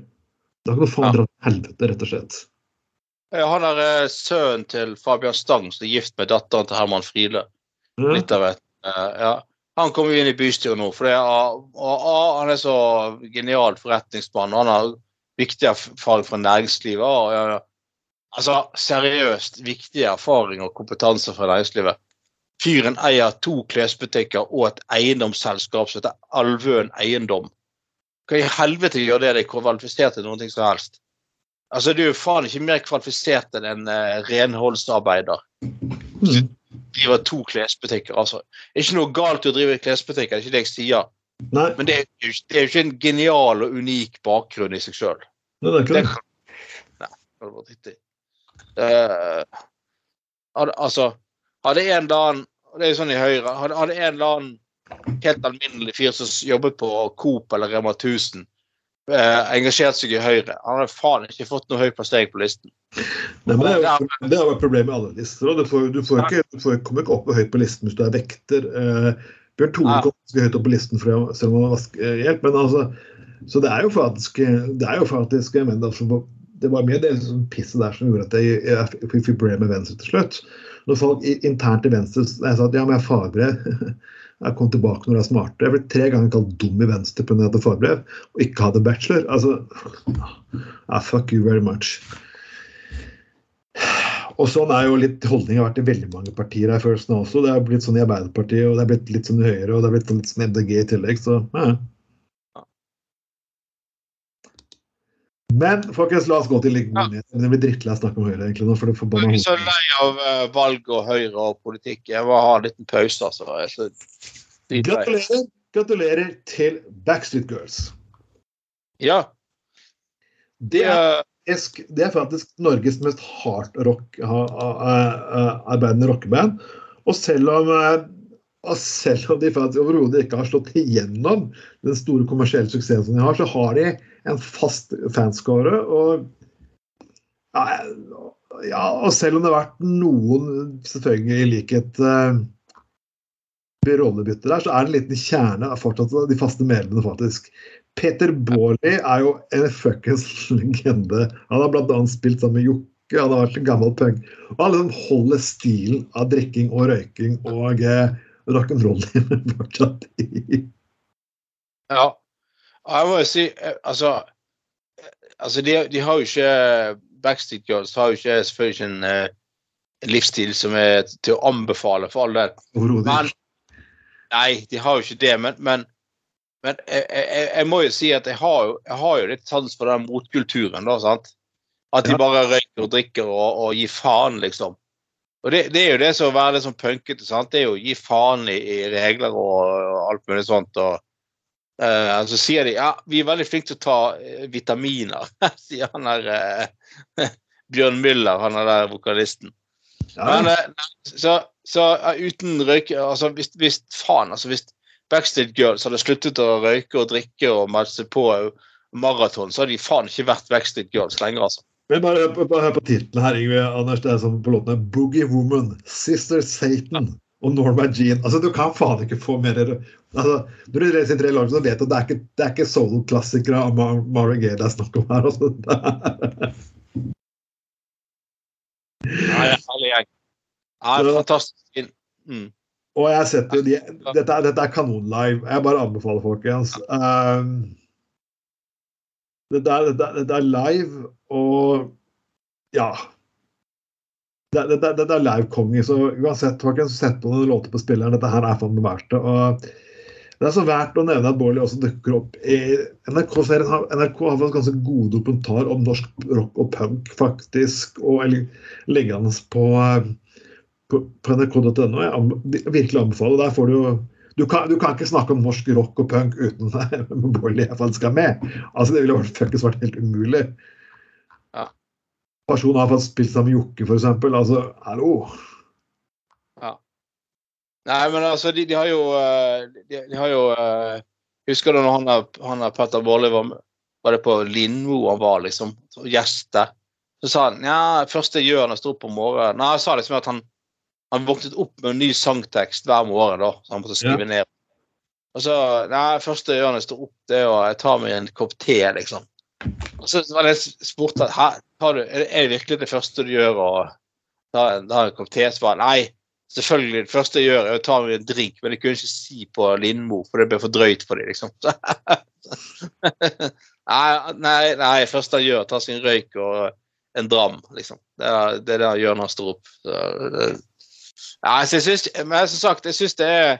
da kan du faen dra til helvete, rett og slett. Han er eh, sønnen til Fabian Stang, som er gift med datteren til Herman Friele. Ja. Litt av et eh, Ja. Han kommer jo inn i bystyret nå, for er, og, og, han er så genial forretningsmann. Han har viktig erfaring fra næringslivet. Og. Altså, seriøst viktig erfaring og kompetanse fra næringslivet. Fyren eier to klesbutikker og et eiendomsselskap som heter Alvøen Eiendom. Hva i helvete gjør det deg kvalifisert til noe som helst? Altså, Du er jo faen ikke mer kvalifisert enn en uh, renholdsarbeider Mm. driver to klesbutikker. altså. Det ikke noe galt i å drive klesbutikker, det er ikke det jeg sier. Nei, Men det er jo det er jo ikke en genial og unik bakgrunn i seg sjøl. det er ikke Det. Nei, det vært riktig. Eh, altså, hadde en eller annen Det er jo sånn i Høyre. Hadde, hadde en eller annen helt alminnelig fyr som jobbet på Coop eller Rema 1000, eh, engasjert seg i Høyre, han hadde faen ikke fått noe høy plassering på listen. Nei, men det, er jo, det er jo et problem med alle lister. Du, får, du, får ikke, du får, kommer ikke opp høyt på listen hvis du er vekter. Eh, Bjørn Tore kom ganske høyt opp på listen for selv om han var vaskehjelp, men altså Så det er jo faktisk, det er jo faktisk jeg mener, altså, det var mye det liksom, pisset der som gjorde at jeg, fikk problemer med Venstre til slutt. Når folk internt i Venstre jeg sa at ja, men jeg har fagbrev, jeg kom tilbake når jeg er smartere. Jeg ble tre ganger kalt dum i Venstre pga. at jeg hadde fagbrev og ikke hadde bachelor. Altså, ja, fuck you very much. Og sånn er jo litt holdninga vært i veldig mange partier her følelsen nå også. Det er blitt sånn i Arbeiderpartiet, og det er blitt litt sånn i Høyre, og det er blitt litt sånn MDG i tillegg, så ja. Men folkens, la oss gå til litt Ja. Jeg blir drittlei å snakke om Høyre egentlig nå, for det Jeg er så lei av uh, valg og Høyre og politikk. Jeg må ha en liten pause, altså. Er så. Gratulerer, gratulerer til Backstreet Girls. Ja, Det er, det er faktisk Norges mest hardrock ha- ha- ha- arbeidende rockeband. Og selv om, og selv om de overhodet ikke har slått igjennom den store kommersielle suksessen de har, så har de en fast fanscore. Og, ja, og selv om det har vært noen, selvfølgelig i likhet uh, rollebytter der, så er det en liten kjerne av fortsatt de faste medlemmene, faktisk. Peter Baarli er jo en fuckings legende. Han har bl.a. spilt sammen med Jokke, han har vært en gammel punk. Og alle som holder stilen av drikking og røyking og eh, rock'n'roll fortsatt i. Ja. Jeg må jo si eh, Altså, eh, altså de, de har jo ikke Backstreet Girls har jo ikke selvfølgelig ikke en uh, livsstil som er til å anbefale for all del. Nei, de har jo ikke det. Men, men, men jeg, jeg, jeg må jo si at jeg har jo, jeg har jo litt sans for den motkulturen, da. sant? At de bare røyker og drikker og, og gir faen, liksom. Og det, det er jo det som å være litt sånn punkete. sant? Det er jo å gi faen i, i regler og, og alt mulig sånt. og Uh, Så sier de ja, vi er veldig flinke til å ta uh, vitaminer, sier han der uh, Bjørn Müller, han er der vokalisten. Ja, Men, så, så eh, uten røyke altså hvis, hvis faen, altså hvis Backstreet Girls hadde sluttet å røyke og drikke og melde seg på maraton, så hadde de faen ikke vært Backstreet Girls lenger, altså. Men bare bare hør på tittelen her, Yngve Anders. Det er som på låtene Boogie Woman, Sister Satan og Norma Jean. Altså, Du kan faen ikke få mer altså, Når du leser tre lag, så vet du at det er ikke, det er ikke soul-klassikere av Mar Marvin Gaye det er snakk om her. Altså. Det er- Nei, herlig gjeng. Fantastisk. Mm. Og jeg setter de, dette, dette er kanonlive. Jeg bare anbefaler folkens. Um, er, det, det, dette er live, og ja det, det, det, det er live-konge, så uansett, folkens, sett på noen låter på spilleren. Dette her er faen meg verdt det. Og det er så verdt å nevne at Bårli også dukker opp i NRK-serien. NRK har fått ganske god dokumentar om norsk rock og punk, faktisk. Og liggende på, på, på nrk.no. Jeg virkelig anbefaler. Der får du jo du kan, du kan ikke snakke om norsk rock og punk uten at Bårli skal med. Altså, det ville faktisk vært helt umulig. Ja. Personen har fått spilt sammen med Jokke, f.eks. Altså, hallo. Ja. Nei, men altså, de, de har jo eh, de, de har jo eh, Husker du når han, han er Petter Baarli var, var det på Lindmo han var, liksom, og gjeste? Så sa han ja, første jeg gjør når jeg står opp om morgenen Nei, han sa liksom at han, han våknet opp med en ny sangtekst hver morgen, da, så han måtte skrive ned. Og så Nei, første jeg gjør når jeg står opp, det er å jeg tar meg en kopp te, liksom. Og så var det jeg spurte tar du, er det- virkelig det første du gjør, å ta en, ta en kopp te? Så var nei. Selvfølgelig, det første jeg gjør, er å ta meg en drink, men det kunne jeg ikke si på Lindmo, for det ble for drøyt for dem, liksom. nei, nei, nei, første han gjør, er å ta seg en røyk og en dram, liksom. Det er det, er det han gjør når han står opp. Så, det, ja, så jeg synes, men som sagt, jeg syns det er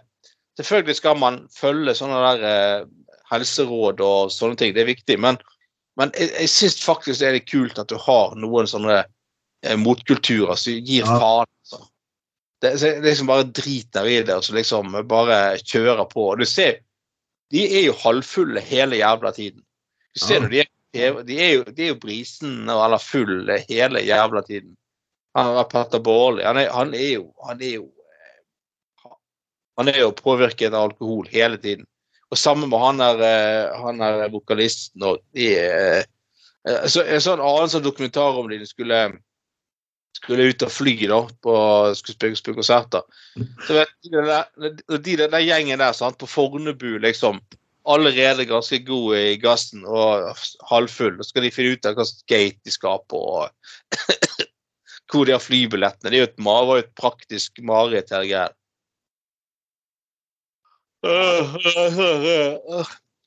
Selvfølgelig skal man følge sånne der eh, helseråd og sånne ting, det er viktig, men, men jeg, jeg syns faktisk det er litt kult at du har noen sånne eh, motkulturer som gir Ja. faen. Altså. Det, så liksom bare driter i det og så liksom bare kjører på. Og du ser, de er jo halvfulle hele jævla tiden. Du ser Ja. når de er, de er jo, de er jo brisen eller full hele jævla tiden. Han Petter Baarli. Han, han er jo Han er jo han er jo påvirket av alkohol hele tiden. Og sammen med han er, eh, han er vokalisten og de eh, så, en annen sånn dokumentar om de, skulle skulle ut og fly da, på, skulle spille, konserter. Så vet du, de der, de, de der gjengen der sant, på Fornebu, liksom allerede ganske god i gassen og halvfull. Og skal de finne ut av slags gate de skal på, og hvor de har flybillettene. Det jo et, var jo et praktisk mareritt, hele greia.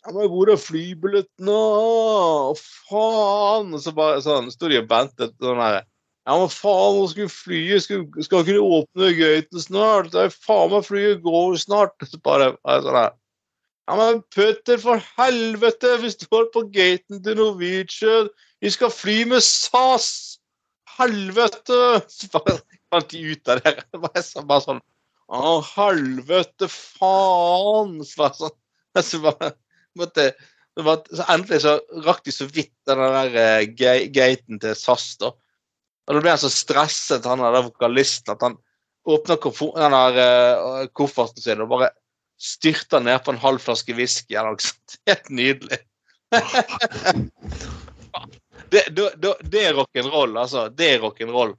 Jeg må hvor er flybillettene? Å, faen! Og så bare sånn, sto de og bentet sånn her. Ja, men faen, nå skal vi fly, skal, skal ikke de åpne gaten snart? Det er faen meg flyet går snart. Så bare sånn her. Ja, men Petter, for helvete! Vi står på gaten til Norwegian. Vi skal fly med SAS! Helvete! Så fant de ut av det. Bare, så, bare sånn Å, helvete, faen! Så bare sånn. Så bare måtte det var, så Endelig så rakk de så vidt den der eh, ga- gaten til SAS, da. Og da ble han så stresset, han der vokalisten, at han åpna uh, eh, kofferten sin og bare styrta ned på en halv flaske whisky. Helt nydelig. det, er rock'n'roll, altså. Det er rock'n'roll.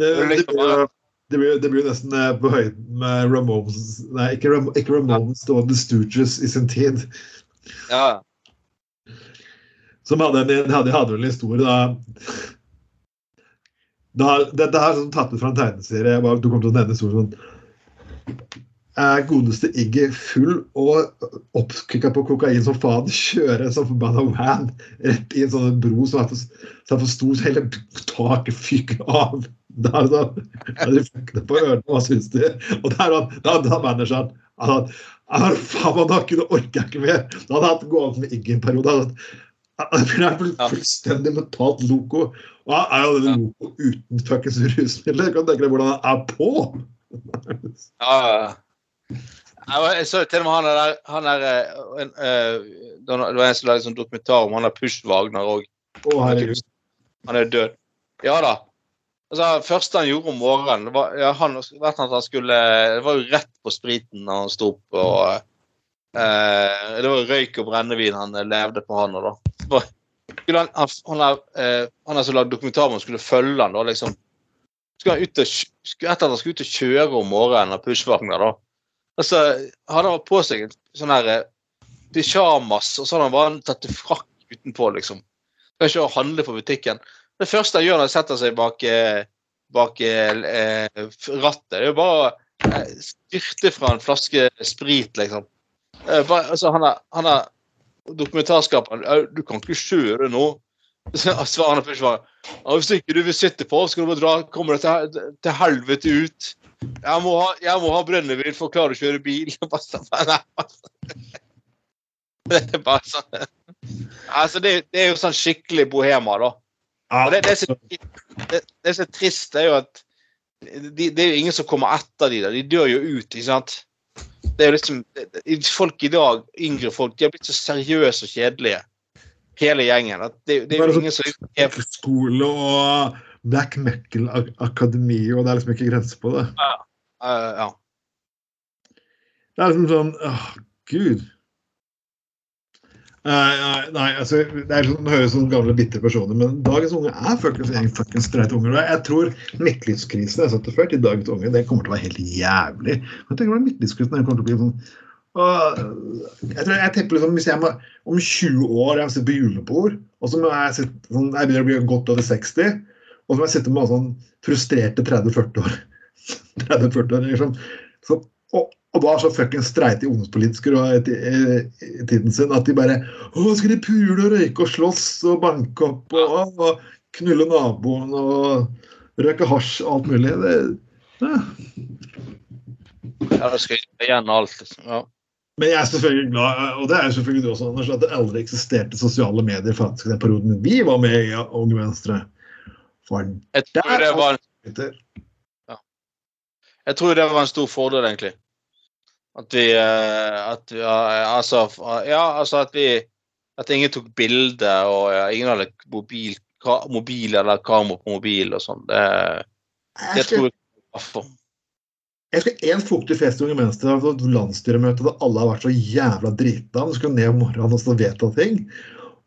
Det, liksom blir, jo- det, blir, det blir nesten eh, på høyden med Ramones Nei, ikke, Ram, ikke Ramones, det var The Stooges i sin tid. Ja. Som hadde en, de hadde, de hadde en historie da da, Dette her er sånn tatt ut fra en tegneserie. Du kommer til å nevne historien sånn er godeste Iggy full og oppkikka på kokain som faen, kjører en sånn forbanna van rett i en sånn bro som er for, som er for stor, så hele taket fyker av. Da er det sånn, de fucker på ørene, hva syns de? Og da er han, da han manageren han hadde, han faen, man, da kunne orker jeg ikke mer. Da hadde han hatt gående med Iggy en periode. Han Han er fullstendig mentalt loco. Og han er jo den loco uten fuckings rusmidler. Kan du tenke deg hvordan han er på? Ja, ja. Jeg så til og med han der, han der eh, en, eh, Det var en som lagde sånn dokumentar om han der Push Wagner òg. Han er jo død. Ja da. Altså, første han gjorde om morgenen, det var, ja, han, vet han skulle, det var jo rett på spriten da han sto opp. og eh, Det var røyk og brennevin han levde på, han. Da. Så skulle han, han, han, er, eh, han er som lagde dokumentar om han skulle følge han da, liksom. Skulle han ut og, etter at han skulle ut og kjøre om morgenen av Pushwagner, da. Altså, han på seg en sånn her eh, pyjamas, og så hadde han bare tatt frakk utenpå, liksom. Skal ikke handle på butikken. Det første han gjør når han setter seg bak, eh, bak eh, rattet, det er jo bare å eh, styrte fra en flaske sprit, liksom. Bare, altså, han er, han er dokumentarskaperen. Du kan ikke kjøre nå. Så Svarer først var «Ja, Hvis ikke du vil sitte på, skal du bare dra, kommer det til, til helvete ut. Jeg må ha, jeg må ha brennevin for å klare å kjøre bil. Sånn, altså. Det er bare sånn Altså, det, det er jo sånn skikkelig bohema, da. Og det, det, som, det, det er trist, er jo at de, det er jo ingen som kommer etter de der. De dør jo ut, ikke sant. Det er jo liksom Folk i dag, yngre folk, de har blitt så seriøse og kjedelige. Hele gjengen. At det, det er jo ingen som er skole og Black Metal Ak- Akademi, og det er liksom ikke grenser på det. eh, Ja. Det er liksom sånn Åh, gud. Nei, nei, altså, det er sånn, det høres som gamle, bitre personer, men dagens unge er fuckings streite unger. Jeg tror midtlivskrisen jeg satte før, til dagens unge, det kommer til å være helt jævlig. Men tenk hvordan midtlivskrisen kommer til å bli sånn og jeg tror jeg tenker liksom, Hvis jeg må, om 20 år jeg sitter på julebord, og så må jeg sitte sånn, jeg begynner å bli godt over 60, og så må jeg sitte med sånn frustrerte 30-40 år 30-40 år liksom. så, og, og da så fuckings streite ungdomspolitikere i, i, i tiden sin at de bare Å, skal de pule og røyke og slåss og banke opp og, og knulle naboen og røyke hasj og alt mulig? Det, ja. ja, det skal gjøre alt. Liksom. Ja. Men jeg er selvfølgelig glad, og det er jo selvfølgelig du også, Anders, at det aldri eksisterte sosiale medier faktisk i den perioden vi var med i Unge Venstre. For Jeg tror det var en ja. Jeg tror det var en stor fordel, egentlig. At vi, eh, at ja, altså, ja, altså at vi At ingen tok bilde, og ja, ingen hadde mobil, ka, mobil eller kamera på mobil og sånn. Det, det Jeg tror jeg derfor. jeg skal en fuktig fest i Unge Venstre. Det var et landsstyremøte der alle har vært så jævla drita. Du skulle ned om morgenen og så vedta ting.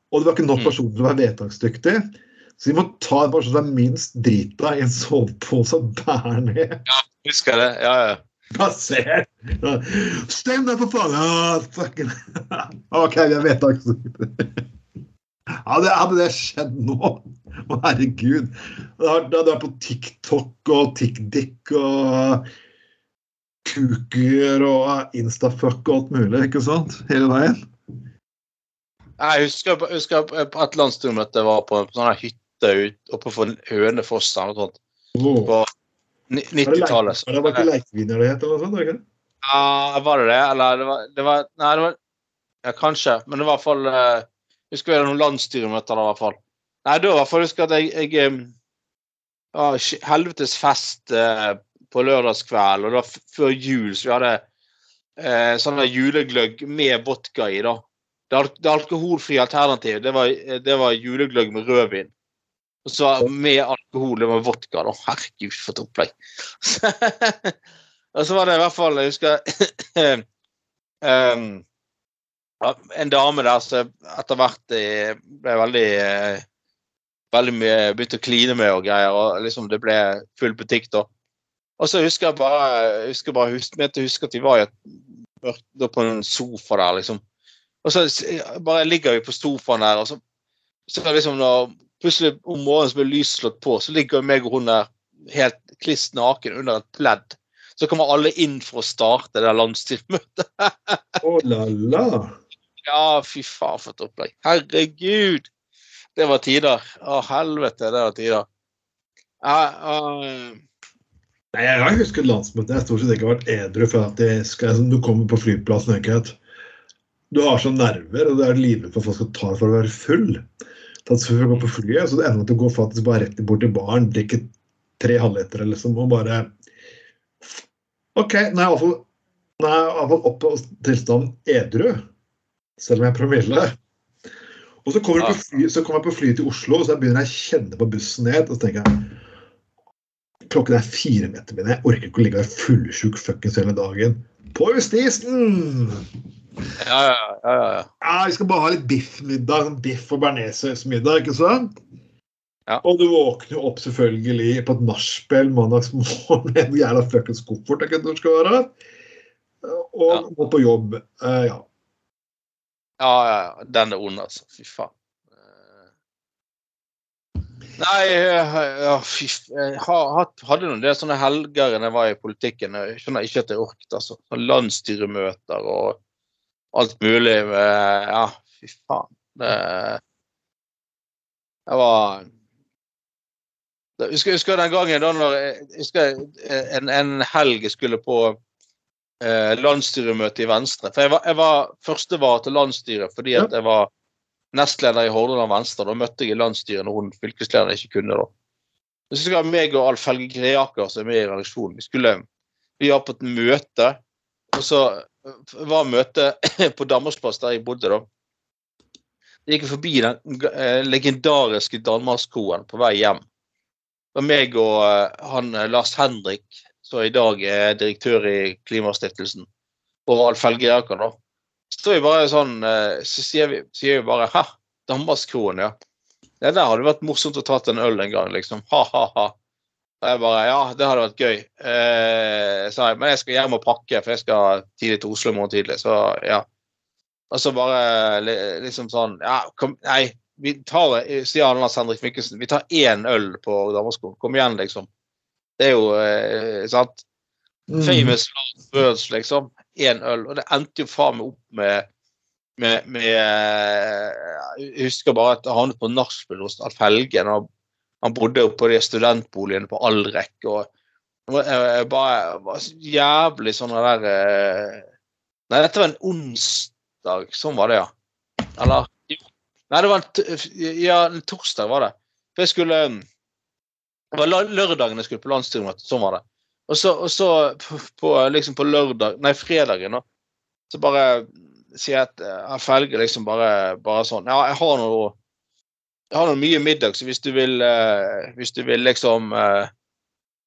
Og det var ikke nok Mm. personer til å være vedtaksdyktig. Så vi må ta en person som er minst drita i en sovepose og bære ned. Ja, Husker jeg det? Ja, ja. Basert. Stem deg, for faen! Ja, fucking. OK, vi har vedtak. Hadde, hadde det skjedd nå? Å, herregud. Da hadde det er på TikTok og TikDik og kuker og instafuck og alt mulig, ikke sant? Hele veien. Jeg husker, jeg husker på et landsstyremøte jeg var på en sånn hytte ut oppe på Hønefoss eller noe sånt. På 90-tallet. Det var ikke Leikvinner det het? Ja, var det det? Eller det var, det var Nei, det var Ja, kanskje. Men det var i hvert fall eh, Husker vi hadde noen landsstyremøter da, i hvert fall. Nei, da hvert fall husker jeg at jeg, jeg eh, ja, Helvetes fest eh, på lørdagskveld, og da f- før jul så vi hadde eh, sånn der julegløgg med vodka i, da. Det, al det alkoholfrie alternativet, det var, det var julegløgg med rødvin. Og så med alkohol, og med vodka, da. Herregud, for et opplegg. og så var det i hvert fall Jeg husker um, en dame der som etter hvert eh, ble veldig eh, Veldig mye begynte å kline med og greier, og liksom det ble full butikk da. Og så husker jeg bare jeg husker bare, husk, husker at vi var i et mørkt på en sofa der, liksom. Og så bare ligger vi på sofaen der, og så, så liksom når plutselig om morgenen så blir lyset slått på, så ligger meg og hun der helt kliss naken under et pledd. Så kommer alle inn for å starte det landstilmøtet. landsstyremøtet. Å la la. Ja, fy faen for et opplegg. Herregud! Det var tider. Å, helvete, det var tider. Uh, uh... Nei, Jeg har husket landsmøtet. Jeg har stort sett ikke vært edru for at skal, du kommer på flyplassen ikke Du har sånne nerver, og du er livredd for at folk skal ta deg for å være full. Tatt før å gå på flyet, så det ender med at du går faktisk bare rett bort til baren, drikker tre halvlitere liksom, og bare OK, nå er jeg iallfall jeg oppe og tilstand edru, selv om jeg er promille. Og så kommer, jeg på fly, så kommer jeg på flyet til Oslo, og så begynner jeg å kjenne på bussen ned. Og så tenker jeg Klokken er fire meter mine. Jeg orker ikke å ligge være fullsjuk fuckings hele dagen. På justisen! Ja, ja, ja, ja. Ja, vi skal bare ha litt biffmiddag. sånn Biff og bearnéssausmiddag, ikke sant? Ja. Og du våkner jo opp selvfølgelig på et nachspiel mandagsmorgen med en jævla fuckings koffert. sant, hvor skal være. Og Ja. må på jobb. Uh, ja. Ja, ja, ja. Den er ond, altså. Fy faen. Eh, Nei, eh, ja, fy Jeg hadde noen del sånne helger da jeg var i politikken. Jeg skjønner ikke at jeg orket, altså. Sånn Landsstyremøter og alt mulig. med- Ja, fy faen. Det Jeg var jeg husker, jeg husker den gangen da når jeg jeg husker en, en helg jeg skulle på eh, landsstyremøte i Venstre. For jeg var, jeg var førstevar til landsstyret fordi at jeg var nestleder i Hordaland Venstre. Da møtte jeg i landsstyret når hun fylkeslederen ikke kunne. da. Så husker jeg meg og Alf Helge Greaker som er med i redaksjonen. Vi skulle, vi var på et møte, og så var møtet på Danmarksplass der jeg bodde da. Jeg gikk forbi den eh, legendariske Danmarkskoen på vei hjem. Det var meg og eh, han eh, Lars Henrik, som i dag er direktør i Klimastiftelsen, og Alf Helge Jerkan, da. Så vi bare sånn, så sier vi, sier vi bare 'hæ, Danmarkskroen', ja. Det der hadde vært morsomt å tatt en øl en gang, liksom. Ha-ha-ha. Og jeg bare Ja, det hadde vært gøy. Eh, sa jeg. Men jeg skal hjem og pakke, for jeg skal tidlig til Oslo i morgen tidlig. Så ja. Og så bare liksom sånn Ja, kom, nei. Vi tar, sier Lars Henrik Mikkelsen, vi tar én øl på Danmarksskolen. Kom igjen, liksom. Det er jo eh, sant. Mm. Famous words, liksom. Én øl. Og det endte jo faen meg opp med med, med Jeg husker bare at jeg havnet på nachspiel hos Alf Helgen. når Han, bodde jo på de studentboligene på Alrek. og bare var jævlig sånn der eh, Nei, dette var en onsdag. Sånn var det, ja. Eller. Nei, det var en, ja, en torsdag, var det. For jeg skulle Det var lørdagen jeg skulle på landsstyremøte. Sånn var det. Og så, og så på, på, liksom på lørdag Nei, fredagen, da. Så bare sier jeg at jeg felger liksom bare, bare sånn Ja, jeg har noe jeg har noe mye middag, så hvis du vil eh, Hvis du vil liksom eh,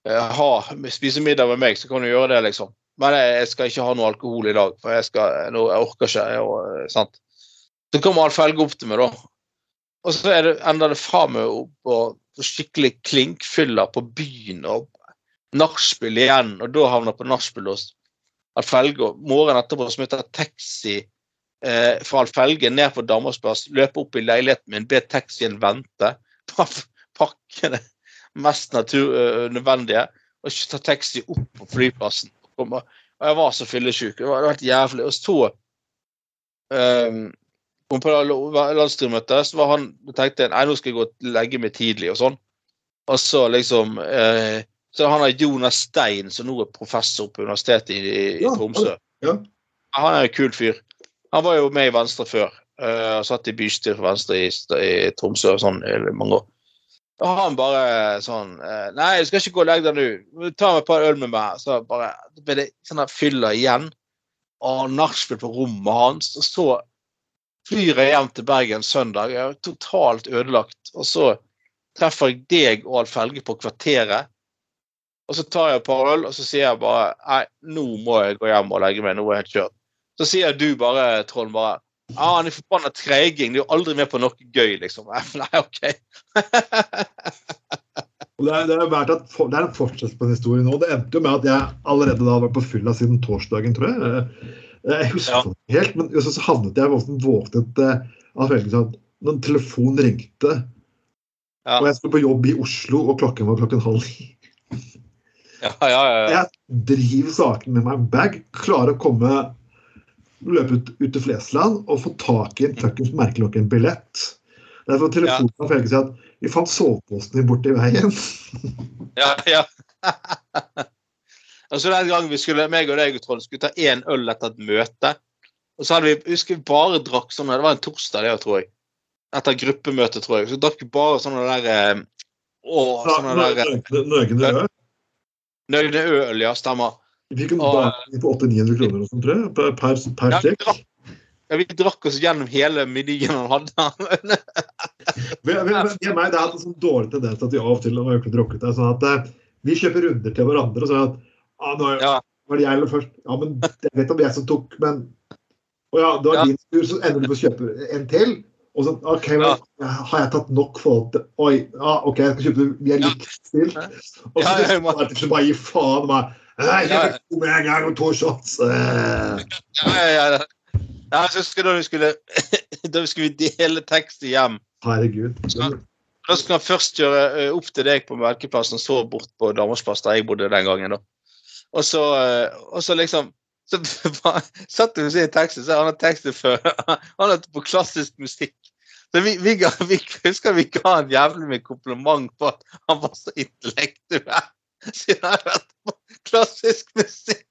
eh, ha, spise middag med meg, så kan du gjøre det, liksom. Men jeg, jeg skal ikke ha noe alkohol i dag, for jeg, skal, nå, jeg orker ikke. Jeg, og, eh, sant? Så kommer Alf Helge opp til meg, da. Og så det, ender det faen meg opp på, på skikkelig klinkfyller på byen. og nachspiel igjen, og da havner på nachspiel hos Alf Helge. og Morgenen etterpå smitter jeg taxi eh, fra felgen ned på Danmarks plass, løper opp i leiligheten min, be taxien vente, pakke det mest natur, uh, nødvendige, og ta taxi opp på flyplassen. Og jeg var så fyllesyk. Det var helt jævlig. Og så um, kom på landsstyremøtet, så var han tenkte nei, nå skal jeg gå og legge meg tidlig og sånn. Og så liksom eh, Så han er Jonas Stein, som nå er professor på Universitetet i, i, i Tromsø. Ja. Han er en kul fyr. Han var jo med i Venstre før. Uh, satt i bystyret for Venstre i, i Tromsø sånn i mange år. Og han bare sånn uh, Nei, du skal ikke gå og legge deg nå. Ta med et par øl med meg. Så bare ble det sånn fylla igjen. Og nachspiel på rommet hans. Og så flyr jeg hjem til Bergen søndag. Jeg er totalt ødelagt. Og så treffer jeg deg og Alf Helge på Kvarteret. Og så tar jeg et par øl, og så sier jeg bare Nei, nå må jeg gå hjem og legge meg. Nå er jeg kjørt. Så sier du bare, Trond, bare ah, han er forbanna treiging. Du er aldri med på noe gøy, liksom. Nei, OK. det, er, det, er at, det er en fortsettelse på den historien nå. Det endte jo med at jeg allerede da var på fylla siden torsdagen, tror jeg. Jeg husker ja. det helt, men så havnet jeg våknet eh, av at når telefon ringte. Ja. Og jeg skulle på jobb i Oslo, og klokken var klokken halv ni. Ja, ja, ja, Jeg driver sakene med meg bag, klarer å komme løpe ut, ut til Flesland og få tak i en fuckings merkelokkenbillett. Derfor telefonen ja. Felge si at vi fant soveposten din borti veien. ja, ja. altså Den gangen vi skulle, meg og deg og Trond skulle ta én øl etter et møte, og så hadde vi husker vi bare drakk sånn Det var en torsdag, det tror jeg. Etter gruppemøte, tror jeg. Så drakk vi bare sånne der eh, Å, sånne der Nøgne øl? Nøgne øl, ja. Stemmer. Vi fikk en bakning på 800-900 kroner og sånt, tror jeg, per, per ja, stikk. Ja, vi drakk oss gjennom hele middagen han hadde. men, men, men, jeg, meg, det er en sånn dårlig tendens at vi av og til har drukket det, sånn at eh, vi kjøper runder til hverandre og sier at ah, nå ja. var det jeg eller først. Ja, men jeg vet om jeg som tok, men Å ja, det var ja. din tur, så ender du på å kjøpe en til. Og så, OK, men, ja. har jeg tatt nok forhold til Oi, ja, OK, jeg skal kjøpe Vi er likt stilt. Og så ja, ja, jeg bare gi faen. Bare, jeg fikk med en gang og to shots. Ja, ja, ja. Jeg husker da vi skulle, da vi skulle dele tekst hjem. Herregud. Da skal han først kjøre eh, opp til deg på Melkeplassen, og så bort på Damersplass, der jeg bodde den gangen. da. Og så, eh, og så liksom så satt vi i teksten, så han har tekstet før. Han hadde på klassisk musikk. Så vi, vi, ga, vi husker vi ga han jævlig mye kompliment på at han var så intellektuell. Siden jeg har vært klassisk musikk.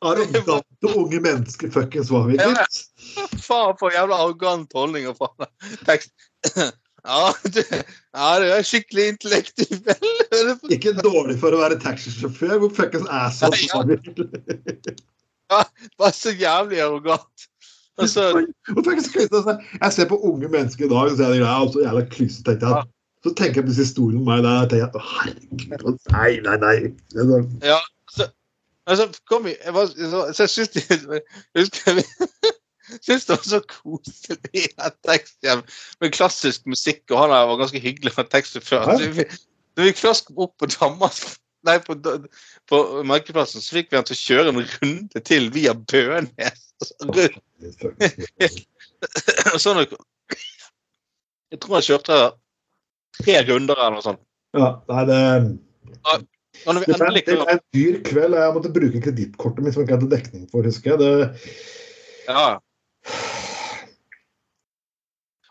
Arrogante unge mennesker fuckings var vi ikke? Ja, faen for jævla arrogant holdning og faen. Tekst. Ja, du, ja, du er skikkelig intellektuell. Ikke dårlig for å være taxisjåfør. Hvor fuckings asshole var vi? Ja, bare så jævlig arrogant. Altså, jeg ser på unge mennesker i dag og så at de er så jævla klysete. Så tenker jeg på stolen om meg der. Jeg tenker, herregud, nei, nei, nei. Sånn. Ja, så, altså, kom jeg, var, så jeg syns de, husker jeg syns det var så koselig at teksten med klassisk musikk, og han var ganske hyggelig med teksten før. Så vi, vi først opp på Danmark, nei, på, på Markedsplassen, så fikk vi han til å kjøre en runde til via Bønes. Sånn, jeg tror han kjørte tre runder eller noe sånt. Ja, nei, det, ja, det, er, det er en dyr kveld. Jeg måtte bruke kredittkortet mitt som jeg ikke hadde dekning for, husker jeg. Det... Ja.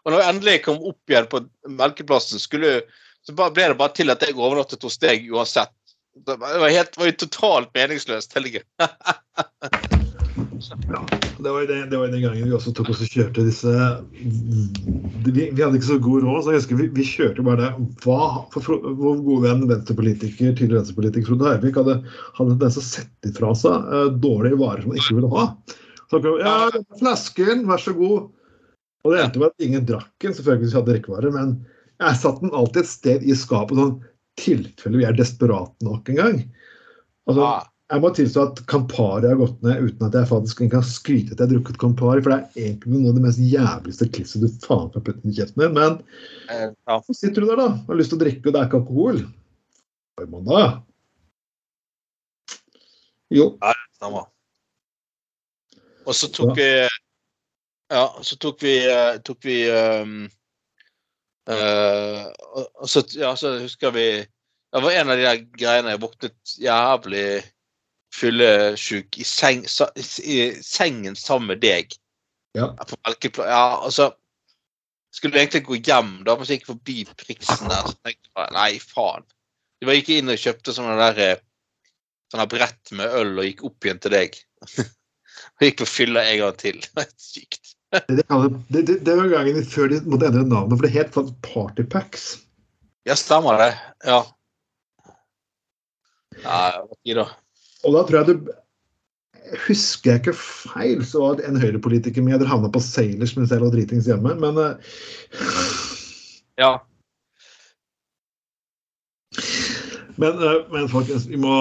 Og når jeg endelig kom opp igjen på melkeplassen, skulle, så ble det bare til at jeg overnattet hos deg uansett. Det var, helt, var jo totalt meningsløst. Ja, det var, den, det var den gangen vi også tok oss og kjørte disse Vi, vi hadde ikke så god råd, så jeg husker vi, vi kjørte bare det. Hva, for, vår gode venn venstrepolitiker, tidligere venstrepolitiker Frode Hervik hadde, hadde den som sette fra seg uh, dårlige varer som han ikke ville ha. Så han kom, ja, flasken, vær så god. Og det endte med at ingen drakk den, selvfølgelig hvis vi hadde drikkevarer, men jeg satte den alltid et sted i skapet, sånn tilfelle vi er desperate nok en gang. Altså, jeg må tilstå at Campari har gått ned uten at jeg faktisk kan skryte at jeg har drukket Campari, for det er egentlig noe av det mest jævligste klisset du faen kan putte i kjeften din. Men eh, ja. så sitter du der da og har lyst til å drikke, og det er ikke alkohol. Hva gjør man da? Jo. Stemmer. Og så tok vi Ja, så tok vi eh, tok vi um, uh, og, og så, ja, så husker vi Det var en av de der greiene jeg våknet jævlig fyllesyk i, seng, i sengen sammen med deg. Ja. På Melkepla- Ja, altså Skulle egentlig gå hjem, da, men så gikk jeg forbi priksen der. Så tenkte jeg nei, faen. Jeg gikk inn og kjøpte sånne der eh, sånne brett med øl og gikk opp igjen til deg. og gikk på fylla en gang til. Sykt. Det, det, det, det var gangen før de måtte endre navnet, for det het faktisk Party Packs. Ja, stemmer det. Ja. Ja, hva tid da? Og da tror jeg du Husker jeg ikke feil, så var det en høyrepolitiker med. Dere havna på Sailors mens jeg lå dritings hjemme, men uh, Ja. Men, eh, men folkens, vi må,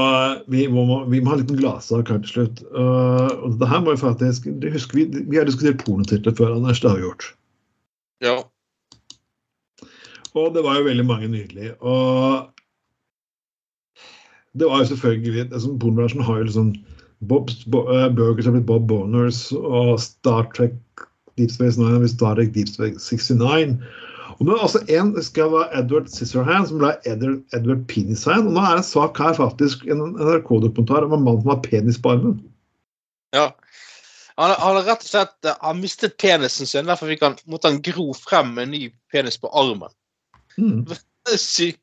vi, må, vi må ha en liten gladsak her til slutt. Uh, og det her må vi faktisk det husker Vi, vi har diskutert pornotitler før, Anders. Det har vi gjort. ja. Og det var jo veldig mange nydelige. Og det var jo selvfølgelig liksom, Pornobransjen har jo liksom Bob's Bo, uh, Burgers har blitt Bob Boners, og Star Trek Deep Space Nine har blitt Star Trek Deep Space 69. Og nå er det altså en skal være Edward Scissorhand, som ble Edward, Edward Penishand. Og nå er det en sak her, faktisk, en NRK-dokumentar om en mann som har penis på armen. ja. Han, har rett og slett eh, han mistet penisen sin, derfor fikk han, måtte han gro frem en ny penis på armen. Mm. Sykt.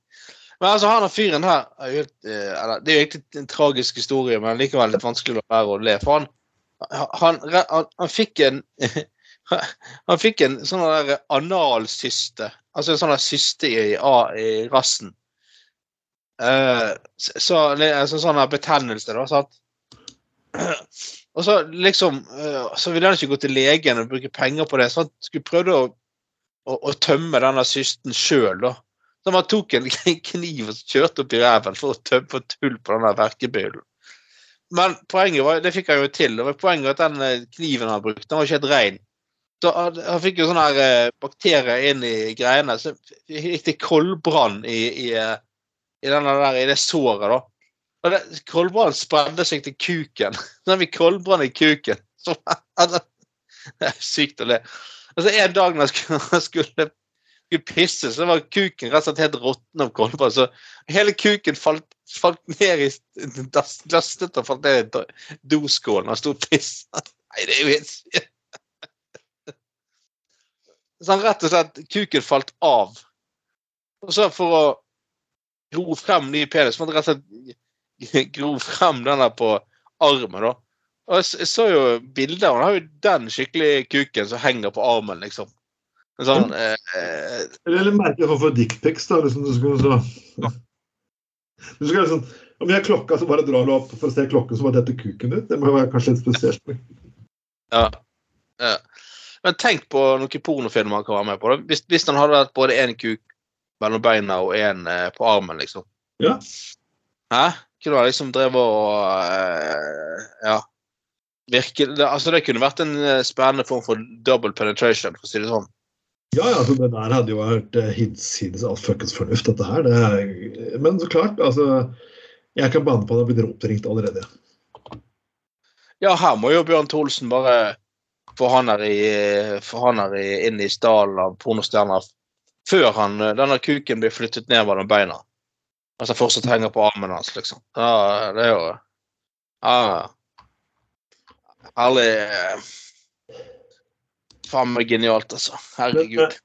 Men altså, han og fyren her er helt, eh, eller, Det er jo egentlig en tragisk historie, men likevel litt vanskelig å være å le. For han, han, han, han fikk en Han fikk en sånn der analsyste. Altså en sånn syste i, i rassen. Uh, så, så altså, sånn der betennelse, da. Sant? Og så liksom eh, Så ville han ikke gå til legen og bruke penger på det, så han skulle prøve å, å, å tømme denne systen sjøl, da. Så han tok en kniv og kjørte opp i ræven for å tømme for tull på den verkebyllen. Men poenget var, det fikk han jo til. Det var poenget at den eh, kniven han brukte, den var ikke helt rein. Så han, han fikk jo sånne eh, bakterier inn i greiene. Så gikk det koldbrann i, i, eh, i, der, i det såret, da. Og koldbrannen spredde seg til kuken. Så han fikk koldbrann i kuken. Så, altså, det er sykt å le. Altså, en dag når jeg skulle, skulle, skulle pisse, så var kuken rett og slett helt råtten av kolber. Så hele kuken falt, falt ned i dasset og falt ned i doskålen og sto og pissa. Nei, det er jo helt sykt. Så han rett og slett Kuken falt av. Og så for å gro frem ny penis, måtte rett og slett gro frem den der på armen, da. Og jeg så jo bilder, han har jo den skikkelige kuken som henger på armen, liksom. Sånn, eh, Eller en merkelig form for dickpics, da. Liksom, du skal, så. du skal liksom Om vi har klokka, så bare drar du opp for å se klokken, så bare detter kuken ut. Det må være kanskje litt spesielt. ja. ja. Men tenk på noen pornofilmer han kan være med på. Hvis, hvis han hadde hatt både én kuk mellom beina og én eh, på armen, liksom. Ja. Hæ? Kunne han liksom drevet og eh, Ja. Virke, det, altså det kunne vært en eh, spennende form for double penetration, for å si det sånn. Ja, ja, altså, det der hadde jo vært eh, hinsides all fuckings fornuft, dette her. Det men så klart, altså Jeg kan banne på at jeg har blitt oppringt allerede. Ja, her må jo Bjørn Tholsen bare få han her, i, få han her i, inn i stallen av pornostjerner før han, eh, denne kuken blir flyttet ned mellom beina. Altså fortsatt henger på armen hans, liksom. Ja, det er jo Ja. Herlig eh, Faen meg genialt, altså. Herregud.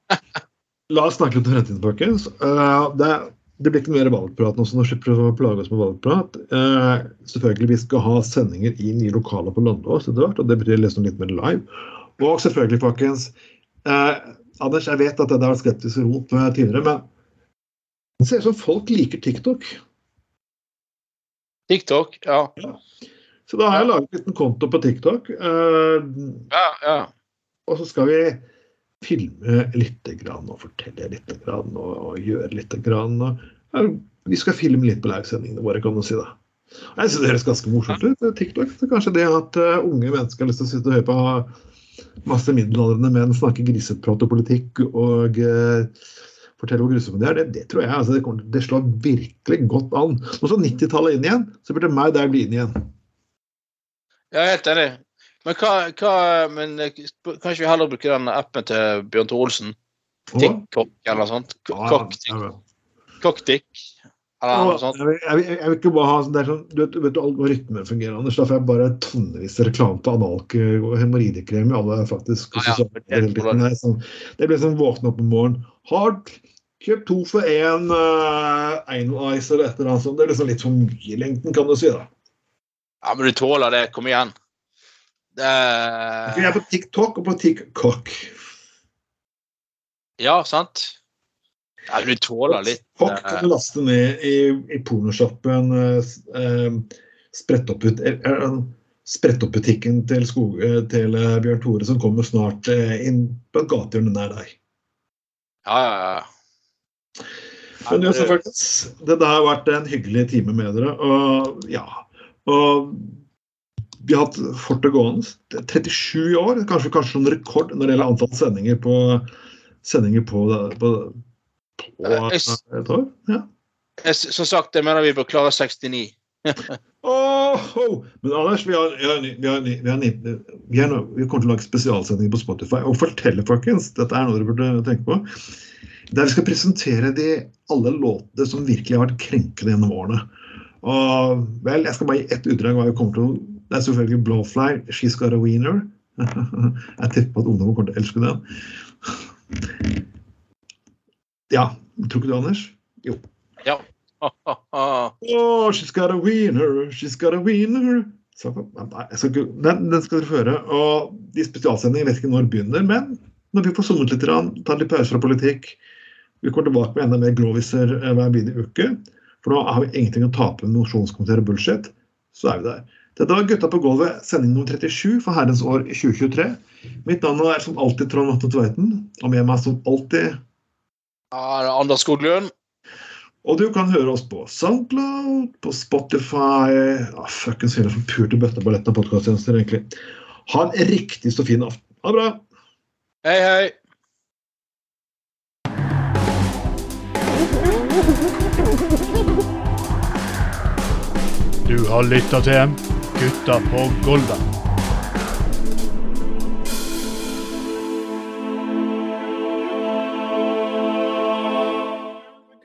La oss snakke litt om fremtiden, folkens. Uh, det, det blir ikke mer valgprat nå, så nå slipper vi å plage oss med valgprat. Uh, selvfølgelig, vi skal ha sendinger i nye lokaler på Landås etter hvert, og det betyr liksom litt mer live. Og selvfølgelig, folkens uh, Anders, jeg vet at det har vært skeptisk rot tidligere, men det ser ut som folk liker TikTok. TikTok, ja. Så da har jeg laget en liten konto på TikTok. Uh, Ja, ja. Og så skal vi filme litt grann, og fortelle litt grann, og, og gjøre litt. Grann, og, ja, vi skal filme litt på livesendingene våre, kan du si. da. Jeg synes Det høres ganske morsomt ut. eh, TikTok. Så kanskje det at uh, unge mennesker har lyst til å sitte og høre på masse middelaldrende menn snakke griseprat og politikk og uh, fortelle hvor grusomme de er, det, det tror jeg. Altså, det, kommer, det slår virkelig godt an. Nå som 90-tallet inn igjen, så burde meg der bli inn igjen. Jeg er helt enig. Men hva, hva men, eh, Kan ikke vi heller bruke den appen til Bjørn Tore Olsen? TikTok eller noe sånt? Cocktick? Eller noe sånt? Jeg jeg, vil, jeg vil ikke bare ha sånn, det er sånn Du vet, vet du algoritmen fungerer, Anders. Da får jeg bare tonnevis av reklame på analk og hemoroidekrem i alle faktisk Ja, ja, det sånn, det blir sånn våkne opp om morgenen Hardt! kjøpt to for én uh, Analyzer eller et eller annet sånt. Det er liksom litt for mye i lengden, kan du si. da. Ja, men du tåler det. Kom igjen. Jeg er på TikTok og på TikTok. Ja, sant? Ja, du tåler litt TikTok eh, kan du laste ned i, i pornoshoppen. Uh, uh, Sprettoppbut- eh, eh, Sprettoppbutikken til, skog, eh, til eh, Bjørn Tore som kommer snart eh, inn på et gatehjørne nær deg. Ja, ja, ja. Men uansett, folkens, det har vært en hyggelig time med dere. Og ja og Vi har hatt fortet gående. 37 år, kanskje, kanskje noen rekord når det gjelder antall sendinger på sendinger på, på, på et år. Ja. Som sagt, jeg mener vi bør klare 69. oh, oh. Men Anders, vi, har, vi, har, vi, har, vi, har, vi, har, vi kommer til å lage spesialsendinger på Spotify og fortelle, folkens, dette er noe dere burde tenke på, der vi skal presentere de alle låtene som virkelig har vært krenkende gjennom årene. Og vel, Jeg skal bare gi ett utdrag hva vi kommer til å Det er selvfølgelig Blowfly, She's Got a Wiener. Jeg tipper at ungdommen kommer til å elske den. Ja, tror ikke du, Anders? Ja. Oh, she's got a wiener, she's got a wiener. Så, nei, skal den, den skal dere høre. Og de spesialsendingene vet ikke når begynner, men når vi får sunget litt, tar litt pause fra politikk Vi kommer tilbake med enda mer gloviser eh, hver bidige uke. For nå har vi ingenting å tape med og bullshit. Så er vi der. Dette var Gutta på gulvet, sending nummer 37 for herrens år 2023. Mitt navn er som alltid Trond Atte Tveiten, og med meg som alltid er Anders Skoglund. Og du kan høre oss på Soundcloud, på Spotify ah, Fuckings hele forpurte bøtteballett av podkasttjenester, egentlig. Ha en riktig så fin aften. Ha det bra! Hei, hei. Du har lytta til Gutta på Golda.